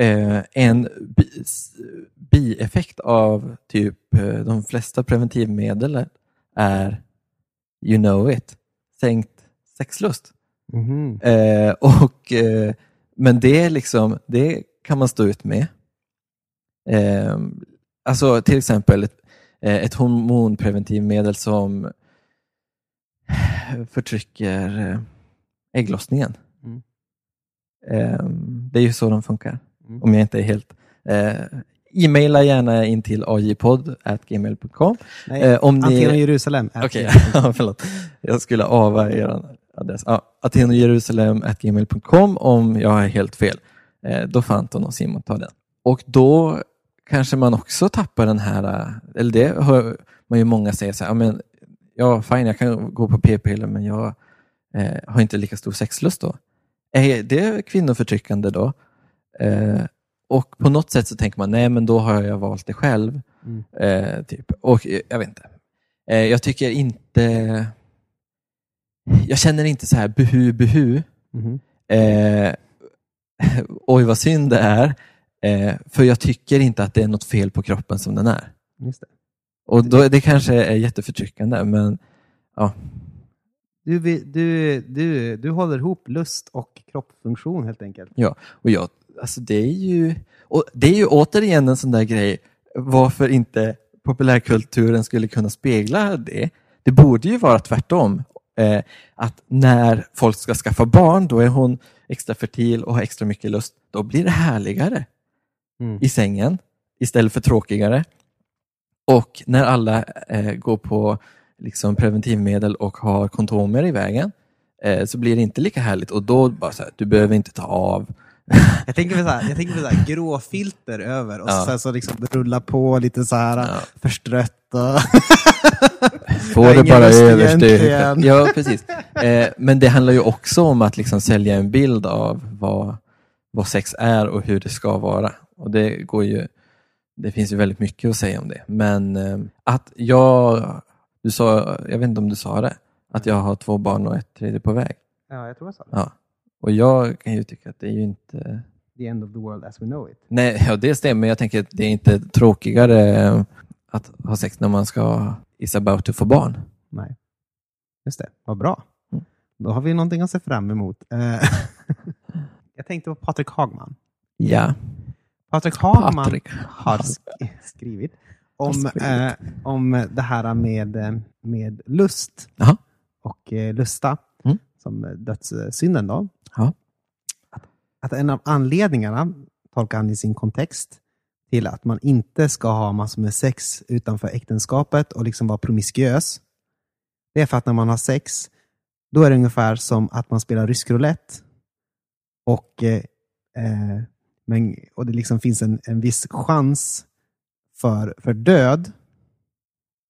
eh, en bieffekt av typ eh, de flesta preventivmedel är, you know it, sänkt sexlust. Eh, och, eh, men det, är liksom, det kan man stå ut med. Eh, alltså till exempel ett, ett hormonpreventivmedel som förtrycker eh, ägglossningen. Mm. Eh, det är ju så de funkar, Mm. om jag inte är helt... Eh, E-maila gärna in till ajpodd.gmail.com eh, om ni- Aten och Jerusalem. Okej, ja, förlåt. Jag skulle ava er adress. Ja, Aten och Jerusalem gmail.com om jag är helt fel. Eh, då får Anton och Simon ta den. Och då kanske man också tappar den här, eller det hör man ju många säga så här, men, ja fine jag kan gå på p-piller men jag eh, har inte lika stor sexlust då. Är det kvinnoförtryckande då? Eh, och på något sätt så tänker man, nej men då har jag valt det själv. Mm. Eh, typ. Och eh, jag vet inte. Eh, jag tycker inte... Jag känner inte så här buhu buhu. Mhm. Eh, oj vad synd det är. Eh, för jag tycker inte att det är något fel på kroppen som den är. Just det. Och då, det kanske är jätteförtryckande men ja, Du, du, du, du håller ihop lust och kroppsfunktion helt enkelt. och jag, alltså det är ju och det är ju återigen en sån där grej. Varför inte populärkulturen skulle kunna spegla det. Det borde ju vara tvärtom. Eh, att när folk ska skaffa barn, då är hon extra fertil och har extra mycket lust. Då blir det härligare Mm. i sängen istället för tråkigare. Och när alla eh, går på liksom, preventivmedel och har kondomer i vägen eh, så blir det inte lika härligt och då bara så här, du behöver inte ta av. Jag tänker på så här, jag tänker på så här grå filter över och Ja. så, så liksom rulla på lite så här Ja. förstrött. Har det bara lust överst. egentligen. Ja, precis. Eh, men det handlar ju också om att liksom sälja en bild av vad, vad sex är och hur det ska vara. Och det går ju, det finns ju väldigt mycket att säga om det. Men eh, att jag, du sa, jag vet inte om du sa det, att jag har två barn och ett tredje på väg. ja, jag tror jag sa det. Ja. Och jag kan ju tycka att det är ju inte... The end of the world as we know it. Nej, ja, det stämmer. men Jag tänker att det är inte tråkigare att ha sex när man ska is about to få barn. Nej. Just det, vad bra. Mm. Då har vi någonting att se fram emot. Eh, jag tänkte på Patrik Hagman. Ja, Patrik Hagman Patrik. har sk- skrivit om, eh, om det här med, eh, med lust Jaha. och eh, lusta Mm. som dödssynden. Då. Att, att en av anledningarna, tolkar han i sin kontext, till att man inte ska ha massor med sex utanför äktenskapet och liksom vara promiskuös, det är för att när man har sex, då är det ungefär som att man spelar rysk roulette. Och, eh, eh, men, och det liksom finns en, en viss chans för, för död.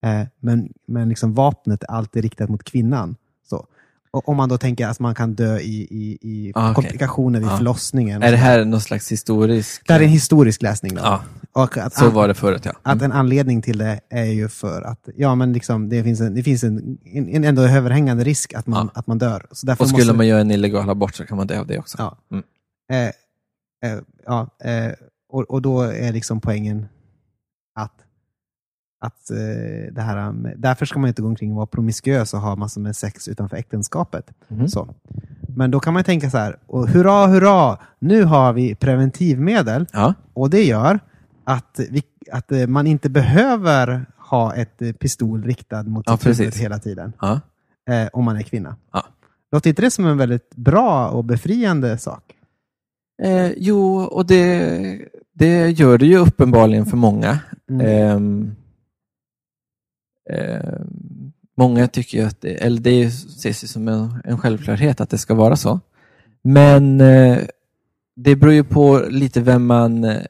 Eh, men men liksom vapnet är alltid riktat mot kvinnan. Så. Och om man då tänker att man kan dö i, i, i Ah, okej. komplikationer vid Ah. förlossningen. Är det här någon slags historisk... det här är en historisk läsning. Då. Ja, Och att, så var det förut ja. att en anledning till det är ju för att ja, men liksom, det finns, en, det finns en, en, en ändå överhängande risk att man, Ja. att man dör. Så därför Och skulle måste, man göra en illegal abort så kan man dö av det också. Ja. Mm. Eh, eh, ja, eh, och, och då är liksom poängen att, att eh, det här, med, därför ska man inte gå omkring och vara promiskuös och ha massor med sex utanför äktenskapet. Mhm. Så. Men då kan man tänka så här, och hurra, hurra, nu har vi preventivmedel Ja, och det gör att, vi, att eh, man inte behöver ha ett eh, pistol riktad mot Ja, sitt huvud precis. hela tiden ja. eh, om man är kvinna. Ja. Låter inte det som en väldigt bra och befriande sak? Eh, jo, och det, det gör det ju uppenbarligen för många. Mm. Ehm, många tycker ju att det, eller det ses ju som en, en självklarhet att det ska vara så. Men eh, det beror ju på lite vem man, eh,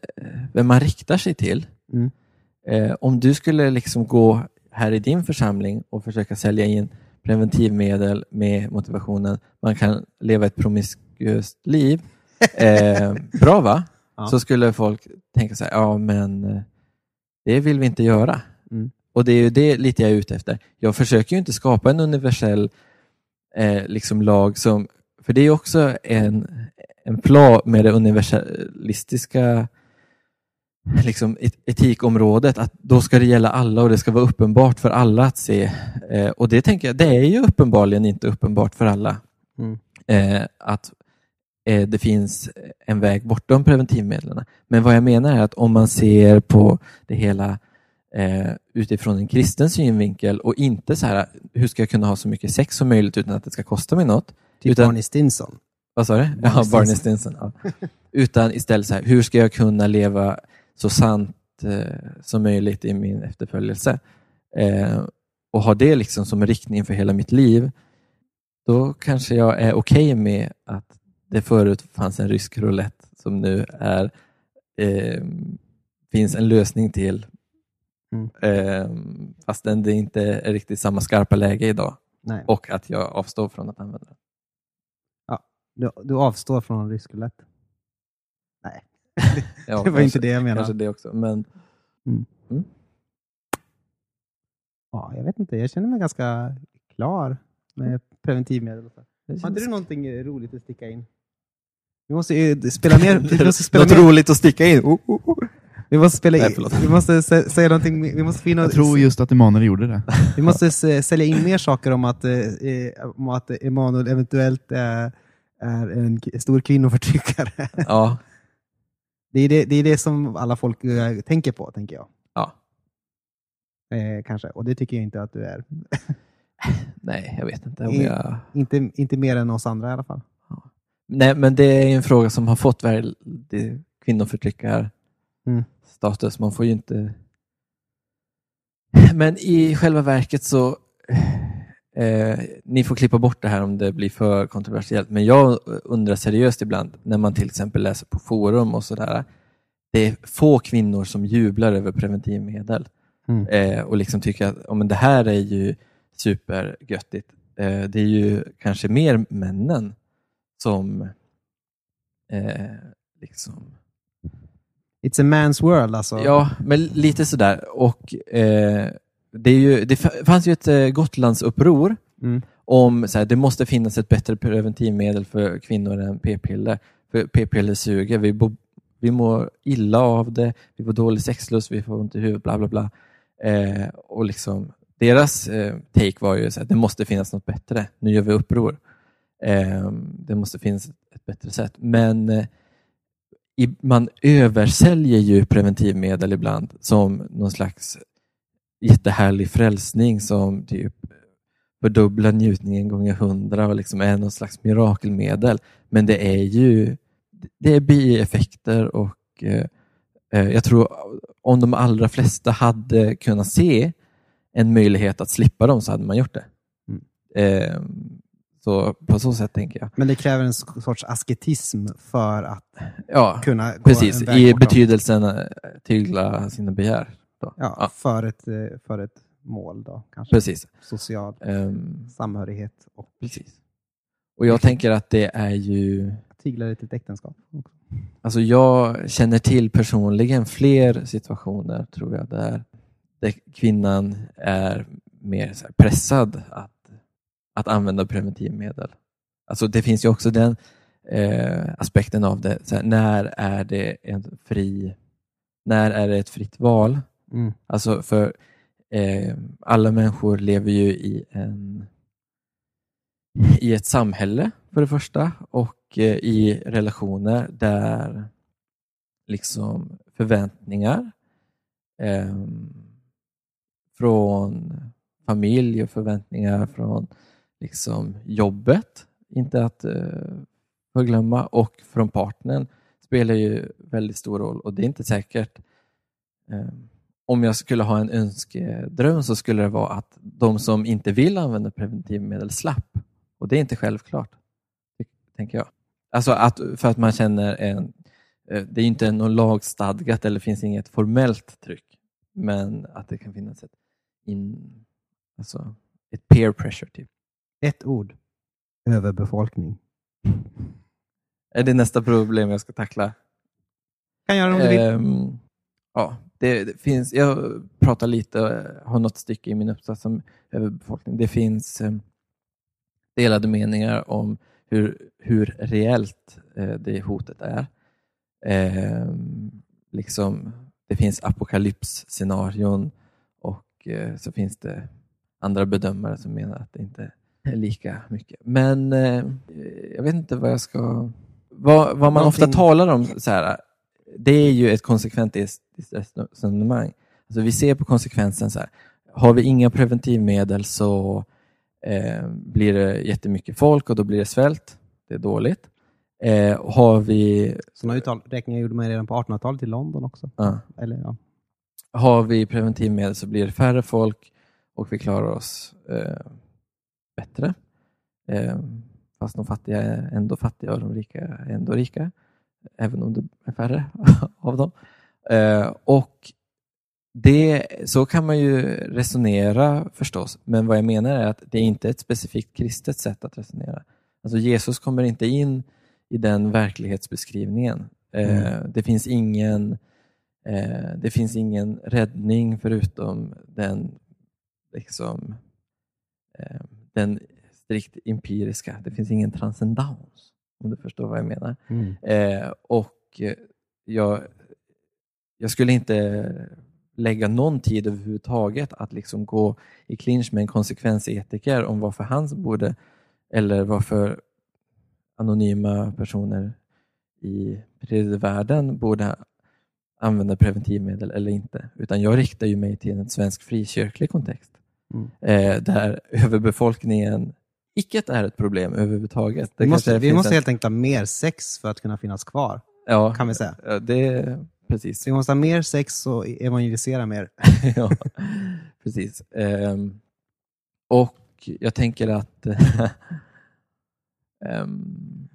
vem man riktar sig till. Mm. Eh, om du skulle liksom gå här i din församling och försöka sälja in preventivmedel med motivationen man kan leva ett promiskuöst liv. Eh, bra va? Ja. Så skulle folk tänka så här, ja men eh, det vill vi inte göra. Mm. Och det är ju det lite jag är ute efter. Jag försöker ju inte skapa en universell eh, liksom lag som, för det är också en, en pla med det universalistiska liksom, et- etikområdet, att då ska det gälla alla och det ska vara uppenbart för alla att se. Eh, och det tänker jag, det är ju uppenbarligen inte uppenbart för alla. Mm. Eh, att det finns en väg bortom preventivmedlen. Men vad jag menar är att om man ser på det hela eh, utifrån en kristen synvinkel och inte så här, hur ska jag kunna ha så mycket sex som möjligt utan att det ska kosta mig något? Typ Utan- Barney Stinson. Vad sa du? Ja. Barney Stinson. Ja. Utan istället så här, hur ska jag kunna leva så sant eh, som möjligt i min efterföljelse? Eh, och ha det liksom som en riktning för hela mitt liv. Då kanske jag är okej med att det förut fanns en rysk roulette som nu är eh, finns en lösning till Mm. eh, fastän det inte är riktigt samma skarpa läge idag Nej, och att jag avstår från att använda det. du, du avstår från rysk roulette. Nej, Ja, det var kanske- inte det jag menade. Kanske det också, men Ja, jag vet inte, jag känner mig ganska klar med preventivmedel. Det Har inte du någonting roligt att sticka in? Vi måste ju spela mer. Vi måste spela Något mer. roligt att sticka in. Oh, oh, oh. Vi måste spela Nej, in. Vi måste sä- säga någonting. Vi måste, finna, Jag tror just att Emanuel gjorde det. vi måste sälja in mer saker om att, eh, eh, om att Emanuel eventuellt är, är en stor kvinnoförtryckare. Ja, Det är det, det är det som alla folk eh, tänker på, tänker jag. ja. Eh, kanske. Och det tycker jag inte att du är. Nej, jag vet inte om jag... Inte, inte mer än oss andra i alla fall. Nej, men det är en fråga som har fått väldigt kvinnoförtryckar Mm. Man får ju inte... Men i själva verket så... Eh, ni får klippa bort det här om det blir för kontroversiellt, men jag undrar seriöst ibland när man till exempel läser på forum och sådär. Det är få kvinnor som jublar över preventivmedel Mm. eh, och liksom tycker att oh, men det här är ju supergöttigt. Eh, det är ju kanske mer männen som eh, liksom It's a man's world alltså. Ja, men lite sådär. Och, eh, det, är ju, det fa- fanns ju ett eh, Gotlandsuppror Mm. om här, det måste finnas ett bättre preventivmedel för kvinnor än p-piller. För p-piller suger, vi, bo, vi mår illa av det, vi får dålig sexlust, vi får ont i huvudet, bla bla bla. Eh, och liksom, deras eh, take var ju att det måste finnas något bättre, nu gör vi uppror. Eh, det måste finnas ett, bättre sätt. Men eh, man översäljer ju preventivmedel ibland som någon slags jättehärlig frälsning som typ fördubblar njutningen gånger hundra och liksom är någon slags mirakelmedel. Men det är ju det är bieffekter och eh, eh, jag tror om de allra flesta hade kunnat se en möjlighet att slippa dem så hade man gjort det. Mm. Eh, så på så sätt tänker jag. Men det kräver en sorts asketism för att Ja, kunna gå precis. en väg I bortom. betydelsen eh, tygla sina begär. Då. Ja, Ja. För, ett, eh, för ett mål då, kanske. Precis. Social Ehm, samhörighet och precis. Och jag tänker att det är ju tyglar till ett äktenskap. också. Alltså jag känner till personligen fler situationer tror jag där, där kvinnan är mer pressad att, att använda preventivmedel. Alltså det finns ju också den eh, aspekten av det. Här, när är det en fri, när är det ett fritt val? Mm. Alltså för eh, alla människor lever ju i en i ett samhälle för det första och eh, i relationer där liksom förväntningar eh, från familj och förväntningar från liksom jobbet, inte att eh, förglömma, och från partnern spelar ju väldigt stor roll och det är inte säkert eh, om jag skulle ha en önskedröm så skulle det vara att de som inte vill använda preventivmedel slapp. Och det är inte självklart, tänker jag. Alltså att, för att man känner en... Eh, det är inte något lagstadgat eller finns inget formellt tryck. Men att det kan finnas ett, in, alltså ett peer pressure. Typ. Ett ord. Överbefolkning. Är det nästa problem jag ska tackla? Kan göra det om du vill. Ehm, ja, det, det finns, jag pratar lite, eh, har något stycke i min uppsats om överbefolkning. Det finns eh, delade meningar om hur, hur reellt eh, det hotet är. Ehm, liksom, det finns apokalypsscenarion och eh, så finns det andra bedömare som menar att det inte lika mycket. Men eh, jag vet inte vad jag ska... Vad, vad man ofta Någonting- talar om, så här, det är ju ett konsekventiskt resonemang. Alltså vi ser på konsekvensen så här. Har vi inga preventivmedel så eh, blir det jättemycket folk och då blir det svält. Det är dåligt. Eh, har vi Sådana uträkningar gjorde man redan på 1800-talet i London också. ja, Eller, ja. har vi preventivmedel så blir det färre folk och vi klarar oss eh, bättre. Eh, fast de fattiga är ändå fattiga och de rika är ändå rika. Även om det är färre av dem. Eh, och det, så kan man ju resonera förstås, men vad jag menar är att det är inte ett specifikt kristet sätt att resonera. Alltså Jesus kommer inte in i den verklighetsbeskrivningen. Eh, Det finns ingen det finns ingen räddning förutom den, liksom, den strikt empiriska. Det finns ingen transcendens, om du förstår vad jag menar. Mm. Eh, och eh, jag, jag skulle inte lägga någon tid överhuvudtaget att liksom gå i clinch med en konsekvensetiker om varför han borde, eller varför anonyma personer i tredje borde använda preventivmedel eller inte. Utan jag riktar ju mig till en svensk frikyrklig kontext. Mm. Eh, där överbefolkningen icke är ett problem överhuvudtaget. Det Vi måste, vi måste en- helt enkelt ha mer sex för att kunna finnas kvar, ja, kan vi säga. ja, det precis. Vi måste ha mer sex och evangelisera mer. ja, precis. Ehm, och jag tänker att ehm,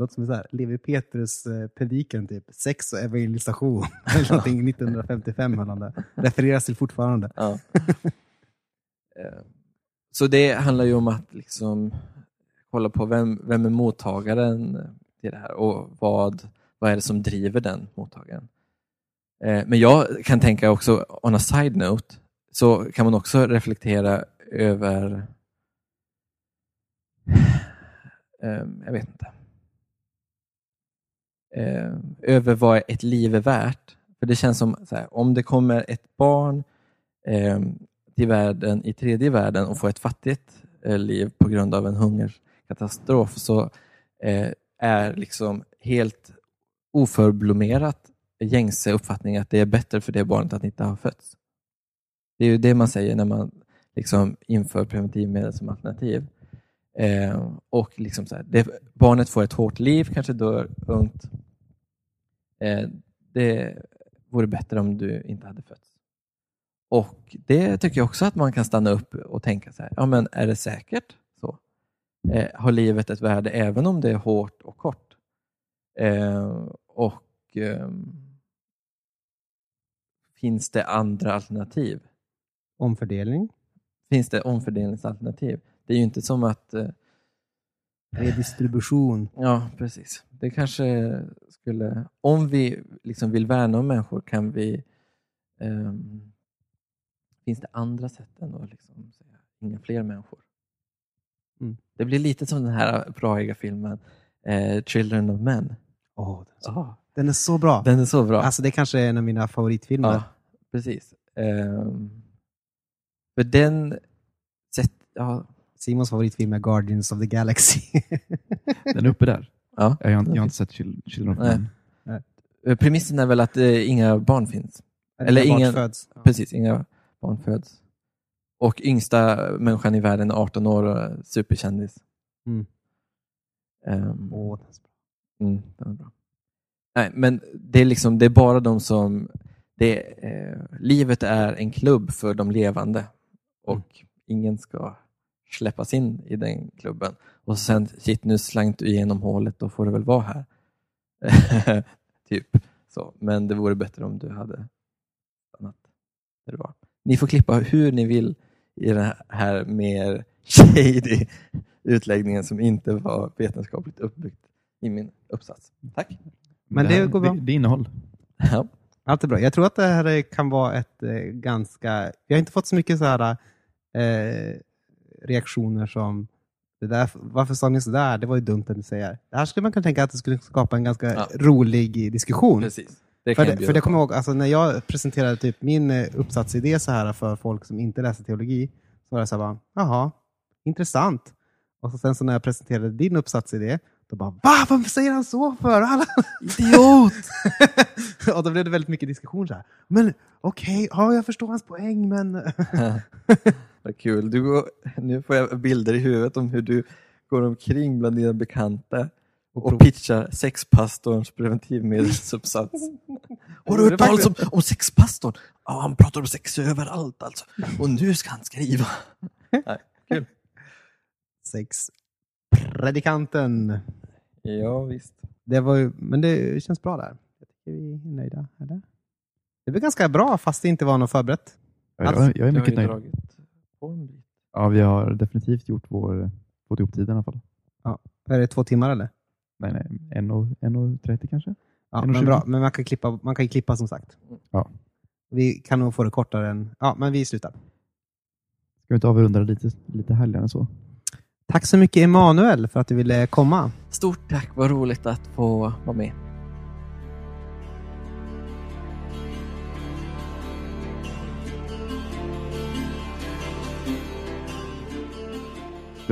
låter som så här, Levi Petrus eh, predikan, typ sex och evangelisation. Eller någonting 1955 höll han det. Refereras till fortfarande. Ja. Eh, så det handlar ju om att liksom kolla på vem, vem är mottagaren till det här och vad, vad är det som driver den mottagaren. Eh, men jag kan tänka också, on a side note, så kan man också reflektera över, jag vet inte, eh, över vad ett liv är värt. För det känns som, så här, om det kommer ett barn eh, till världen i tredje världen och får ett fattigt eh, liv på grund av en hungerkatastrof så eh, är liksom helt oförblommerat gängse uppfattning att det är bättre för det barnet att inte ha fötts. Det är ju det man säger när man liksom inför preventivmedel som alternativ. Eh, och liksom så här, det, barnet får ett hårt liv, kanske dör ungt. Eh, det vore bättre om du inte hade fötts. Och det tycker jag också att man kan stanna upp och tänka så här, ja men är det säkert så? Eh, har livet ett värde även om det är hårt och kort? Eh, och ehm, finns det andra alternativ? Omfördelning, Finns det omfördelningsalternativ? Det är ju inte som att eh, redistribution. Ja, precis. Det kanske skulle... Om vi liksom vill värna om människor kan vi... ehm, finns det andra sätt än att liksom säga inga fler människor? Mm. Det blir lite som den här braiga filmen eh, Children of Men. Åh, den, är så, Ah, den är så bra. den är så bra. Alltså det kanske är en av mina favoritfilmer. ja, precis. Ehm, för den... Sätt, ja, Simons favoritfilm är Guardians of the Galaxy. Den är uppe där. ja. Jag har inte, jag har inte sett Chil- Children of Nej. Men. Eh, Premissen är väl att eh, inga barn finns. Eller barn ingen- föds. Ja. Precis, inga barn föds. Och yngsta människan i världen är 18 år och är superkändis. Mm. Ehm, Åh, den är så bra. mm, den är bra. Nej, men det är, liksom, det är bara de som... Det, eh, livet är en klubb för de levande och Mm. ingen ska släppas in i den klubben. Och sen, shit nu slank du igenom hålet, då får du väl vara här. typ så. Men det vore bättre om du hade stannat där du var. Ni får klippa hur ni vill i den här mer shady utläggningen som inte var vetenskapligt uppbyggt i min uppsats. Tack. Men det här- går bra. Det, det är innehåll. Ja. Allt är bra. Jag tror att det här kan vara ett eh, ganska... Vi har inte fått så mycket så här, eh, reaktioner som det där, varför sa ni sådär? Det var ju dumt att ni säger. Det här skulle man kunna tänka att det skulle skapa en ganska Ja. rolig diskussion. Precis. Det För det, för det kommer jag ihåg, alltså, när jag presenterade typ min eh, uppsatsidé så här för folk som inte läser teologi, så var det så här bara, jaha, intressant. Och så sen så när jag presenterade din uppsatsidé, då bara, va? Varför säger han så för? Alla? Idiot! och då blev det väldigt mycket diskussion så här. Men okej, ja, jag förstår hans poäng, men... Vad kul. Du nu får jag bilder i huvudet om hur du går omkring bland dina bekanta och pitchar sexpastorns preventivmedelsuppsats. Har du hört talas om, om sexpastorn? Ja, han pratar om sex överallt alltså. Och nu ska han skriva. Nej, kul. Sex. Predikanten. Ja, visst. Det var ju, men det känns bra där. Jag tycker vi är nöjda, eller? Det blev ganska bra, fast det inte var något förberett. Ja, Alltså, jag, jag är mycket nöjd. dragit på en bit. Ja, vi har definitivt gjort vår, fått ihop tiden i alla fall. Är det två timmar eller? Nej, nej, en och, en och 30 kanske? Ja, 1,20. men bra. Men man kan, klippa, man kan ju klippa som sagt. Ja. Vi kan nog få det kortare än... Ja, men vi slutar. Ska vi inte avrunda lite, lite härligare än så? Tack så mycket Emanuel för att du ville komma. Stort tack, vad roligt att få vara med.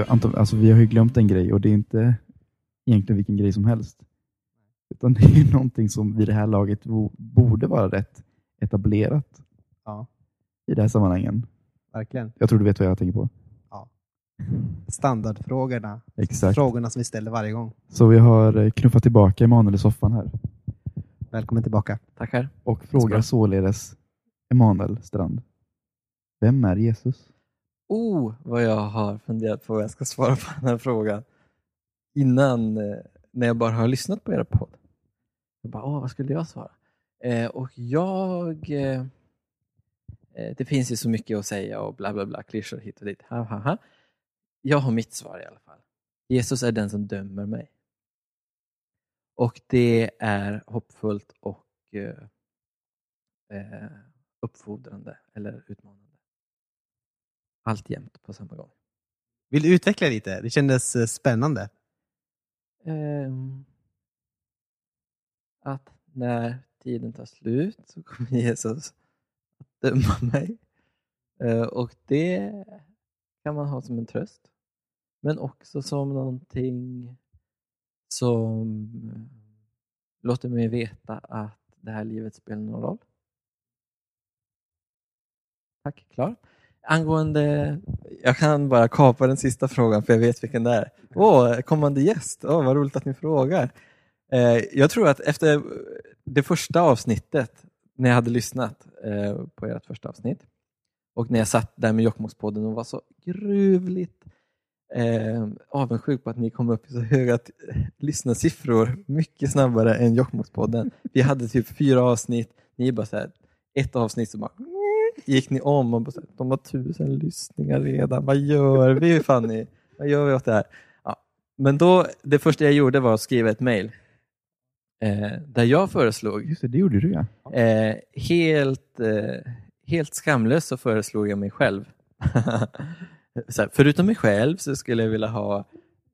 Anton, alltså, vi har ju glömt en grej och det är inte egentligen vilken grej som helst. Utan det är ju någonting som vid det här laget bo- borde vara rätt etablerat Ja, i det här sammanhangen. verkligen. Jag tror du vet vad jag tänker på. Standardfrågorna. Exakt. Frågorna som vi ställer varje gång. Så vi har eh, knuffat tillbaka Emanuel i soffan här Välkommen tillbaka. Tackar. och frågar således Emanuel Strand. Vem är Jesus? Oh, vad jag har funderat på vad jag ska svara på den här frågan innan, eh, när jag bara har lyssnat på era podd. Jag bara, åh, vad skulle jag svara? Eh, och jag... Eh, eh, det finns ju så mycket att säga och bla bla bla, klyschor hit och dit. Ha, ha, ha. Jag har mitt svar i alla fall. Jesus är den som dömer mig. Och det är hoppfullt och eh, eh uppfordrande eller utmanande. Allt jämt på samma gång. Vill du utveckla lite? Det kändes eh, spännande. Ehm, att när tiden tar slut så kommer Jesus att döma mig. Eh, och det kan man ha som en tröst. Men också som någonting som låter mig veta att det här livet spelar någon roll. Tack, klar. Angående, jag kan bara kapa den sista frågan för jag vet vilken det är. Åh, kommande gäst, Åh, vad roligt att ni frågar. Eh, jag tror att efter det första avsnittet, när jag hade lyssnat eh, på ert första avsnitt och när jag satt där med Jokkmokkspodden och var så gruvligt eh, avundsjuk på att ni kom upp i så höga t- lyssnarsiffror mycket snabbare än Jokkmokkspodden. Vi hade typ fyra avsnitt, ni bara så här, ett avsnitt så bara gick ni om och här, de har tusen lyssningar redan, vad gör vi Fanny? Vad gör vi åt det här? Ja. Men då, det första jag gjorde var att skriva ett mejl eh, där jag föreslog Just det, det gjorde du ja. Eh, helt, eh, helt skamlöst så föreslog jag mig själv. så här, förutom mig själv så skulle jag vilja ha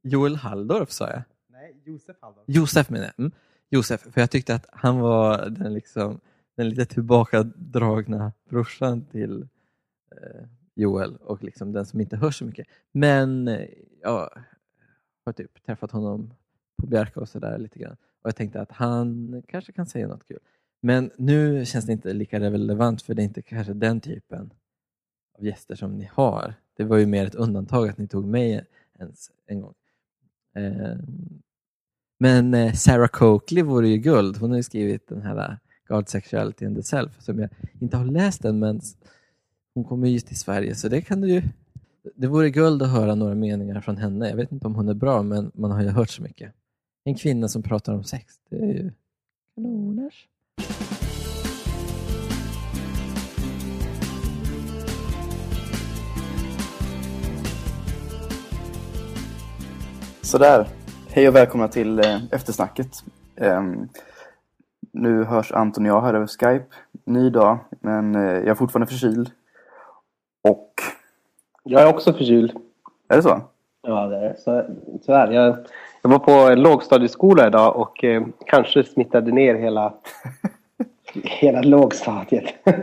Joel Halldorf sa jag. Nej, Josef Halldorf. Josef menar jag. Mm. Josef, för jag tyckte att han var den, liksom, den lite tillbakadragna brorsan till eh, Joel och liksom den som inte hör så mycket. Men eh, jag har typ träffat honom på Bjärka och sådär lite grann. Och jag tänkte att han kanske kan säga något kul. Men nu känns det inte lika relevant för det är inte kanske den typen av gäster som ni har. Det var ju mer ett undantag att ni tog mig ens en gång. Ehm, eh, men Sarah Coakley vore ju guld. Hon har ju skrivit den här God Sexuality and the Self som jag inte har läst än. men hon kommer ju till Sverige så det kan du ju det vore guld att höra några meningar från henne. Jag vet inte om hon är bra men man har ju hört så mycket. En kvinna som pratar om sex, det är ju kanoners. Sådär. Hej och välkomna till eh, eftersnacket. Ehm, nu hörs Anton och jag här över Skype. Ny dag, men eh, jag är fortfarande förkyld. Och... Jag är också förkyld. Är det så? Ja, det är så, tyvärr. Jag, jag var på en lågstadieskola idag och eh, kanske smittade ner hela, hela lågstadiet.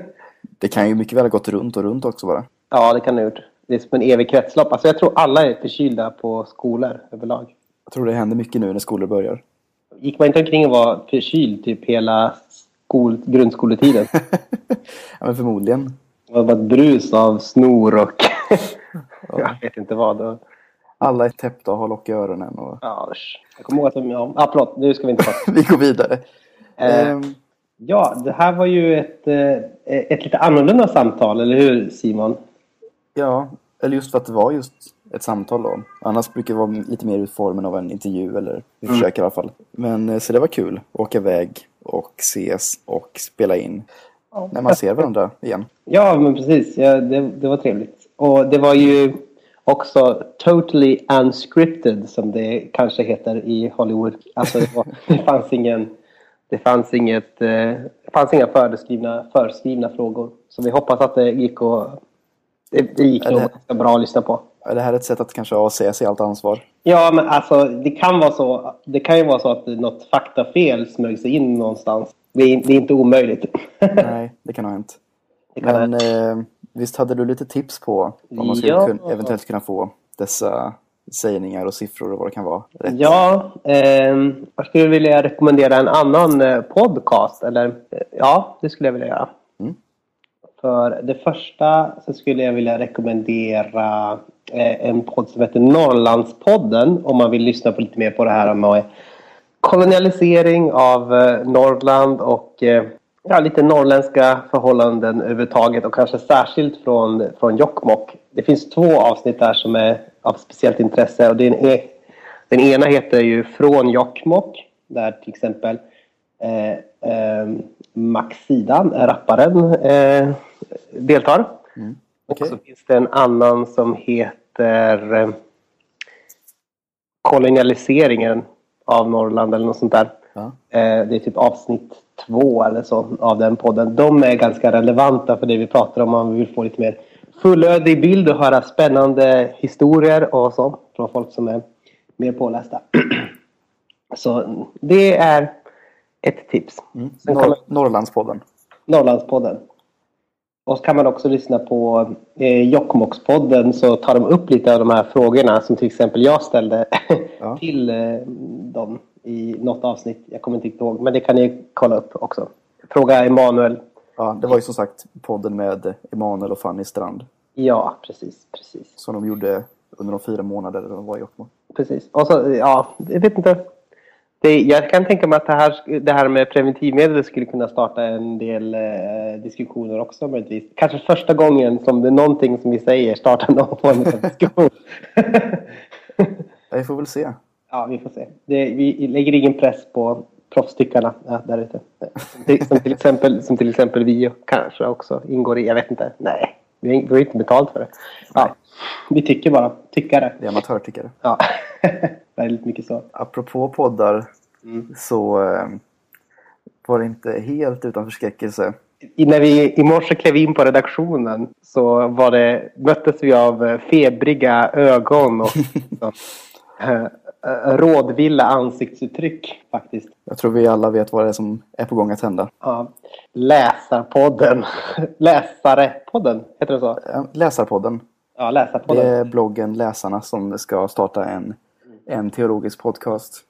Det kan ju mycket väl ha gått runt och runt också bara. ja, det kan det ha gjort. Det är som en evig kretslopp. Alltså, jag tror alla är förkylda på skolor överlag. Jag tror det händer mycket nu när skolor börjar. Gick man inte omkring och var förkyld typ hela skol, grundskoletiden? ja, men förmodligen. Det var bara ett brus av snor och jag vet inte vad. Alla är täppta och har lock i öronen. Och... ja, jag kommer ihåg att de... Ja, ah, förlåt, nu ska vi inte prata. Vi går vidare. Eh, Ehm, Ja, det här var ju ett, eh, ett lite annorlunda samtal, eller hur Simon? ja, eller just för att det var just ett samtal då. Annars brukar det vara lite mer i formen av en intervju, eller vi Mm. försöker i alla fall. Men eh, så det var kul. Åka iväg och ses och spela in. När man ser varandra igen. Ja, men precis. Ja, det, det var trevligt. Och det var ju också totally unscripted, som det kanske heter i Hollywood. Alltså, det, var, det fanns ingen... Det fanns, inget, eh, det fanns inga föreskrivna, föreskrivna frågor. Så vi hoppas att det gick och det, det gick nog ganska bra att lyssna på. Är det här ett sätt att kanske avsäga sig allt ansvar? Ja, men alltså det kan vara så. Det kan ju vara så att något faktafel smög sig in någonstans. Det är, det är inte omöjligt. Nej, det kan ha hänt. Kan Men eh, visst hade du lite tips på vad man skulle Ja. kun, eventuellt kunna få dessa sägningar och siffror och vad det kan vara. Rätt. Ja, ehm, jag skulle vilja rekommendera en annan eh, podcast. Eller, eh, ja, det skulle jag vilja göra. Mm. För det första så skulle jag vilja rekommendera eh, Eh, en podd som heter Norrlandspodden. Om man vill lyssna på lite mer på det här med kolonialisering av eh, Norrland och eh, ja, lite norrländska förhållanden överhuvudtaget och kanske särskilt från, från Jokkmokk. Det finns två avsnitt där som är av speciellt intresse och den, är, e- den ena heter ju Från Jokkmokk där till exempel eh, eh, Max Sidan, rapparen, eh, deltar. Mm. Och Okej. så finns det en annan som heter eh, Kolonialiseringen av Norrland eller något sånt där. Ja. Eh, det är typ avsnitt två eller så av den podden. De är ganska relevanta för det vi pratar om. om man vill få lite mer fullödig bild och höra spännande historier och så från folk som är mer pålästa. Så det är ett tips. Mm. Norr, Norrlandspodden. Norrlandspodden. Och så kan man också lyssna på eh, Jokkmokkspodden så tar de upp lite av de här frågorna som till exempel jag ställde Ja. till eh, dem i något avsnitt. Jag kommer inte ihåg, men det kan ni kolla upp också. Fråga Emanuel. Ja, det var ju som sagt podden med Emanuel och Fanny Strand Ja, precis, precis. som de gjorde under de fyra månader de var i Jokkmokk. precis. Och så, ja, jag vet inte. Det, jag kan tänka mig att det här, det här med preventivmedel skulle kunna starta en del eh, diskussioner också möjligtvis. Kanske första gången som det är någonting som vi säger startar någon form av diskussion. Vi får väl se. ja, vi får se. Det, vi lägger ingen press på proffstyckarna ja, där ute. Som till, exempel, som till exempel vi kanske också ingår i. Jag vet inte. Nej, vi har, vi inte betalt för det. Ja, vi tycker bara. Tyckare. Det är amatörtyckare. Ja, väldigt mycket så. Apropå poddar Mm. så eh, var det inte helt utan förskräckelse. I- När vi i morse klev in på redaktionen så var det, möttes vi av eh, febriga ögon och så, eh, eh, rådvilla ansiktsuttryck faktiskt. Jag tror vi alla vet vad det är som är på gång att hända. Ja. Läsarpodden. Läsarepodden, heter det så? Läsarpodden. Ja, Det Läsarpodden. är bloggen Läsarna som ska starta en, en teologisk podcast.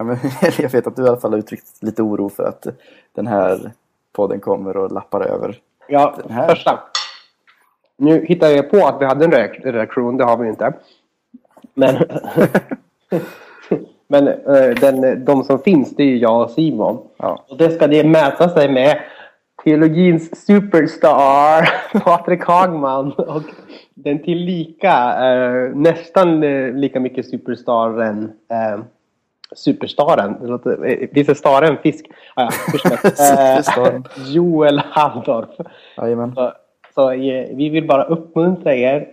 Mm. Jag vet att du i alla fall har uttryckt lite oro för att den här podden kommer och lappar över. Ja, Den här. första. Nu hittade jag på att vi hade en redaktion, det har vi inte. Men, men eh, den, de som finns, det är ju jag och Simon. Ja. Och det ska det mäta sig med teologins superstar Patrik Hagman och den tillika eh, nästan eh, lika mycket superstaren eh, Superstaren, det låter, eh, visst är staren fisk? Ah, ja. Eh, Joel Halldorf. Så, så eh, vi vill bara uppmuntra er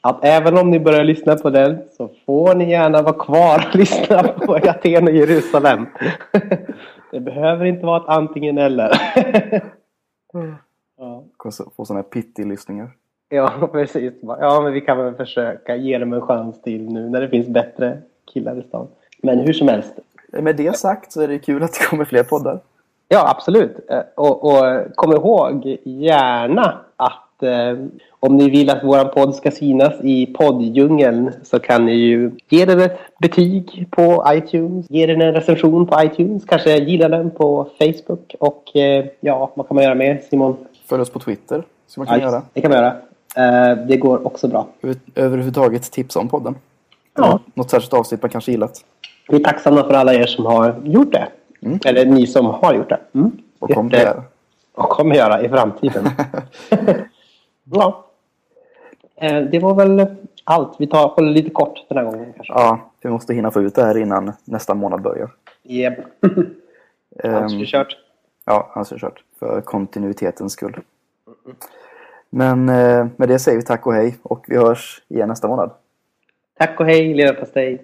att även om ni börjar lyssna på den så får ni gärna vara kvar och lyssna på Aten och Jerusalem. Det behöver inte vara ett antingen eller. Ja, Få sådana här pitty-lyssningar. ja precis. Ja, men vi kan väl försöka ge dem en chans till nu när det finns bättre killar i stan. Men hur som helst. Med det sagt så är det kul att det kommer fler poddar. Ja, absolut. Och, och kom ihåg gärna att eh, om ni vill att vår podd ska synas i podddjungeln så kan ni ju ge den ett betyg på iTunes, ge den en recension på iTunes, kanske gilla den på Facebook och eh, ja, vad kan man göra mer Simon? Följ oss på Twitter. Så man kan Ja, göra. Det kan man göra. Eh, Det går också bra. Över- Överhuvudtaget tipsa om podden. Ja. Något särskilt avsnitt man kanske gillat. Vi är tacksamma för alla er som har gjort det. Mm. Eller ni som har gjort det. Mm. Och kom Jätte- där. och kommer göra i framtiden. ja. Eh, Det var väl allt. Vi tar, håller lite kort den här gången kanske. Ja, vi måste hinna få ut det här innan nästa månad börjar. Yep. Ehm, Alltså, vi kört. Ja, han har kört. För kontinuitetens skull. Men eh, med det säger vi tack och hej och vi hörs igen nästa månad. Tack och hej, leverpastej.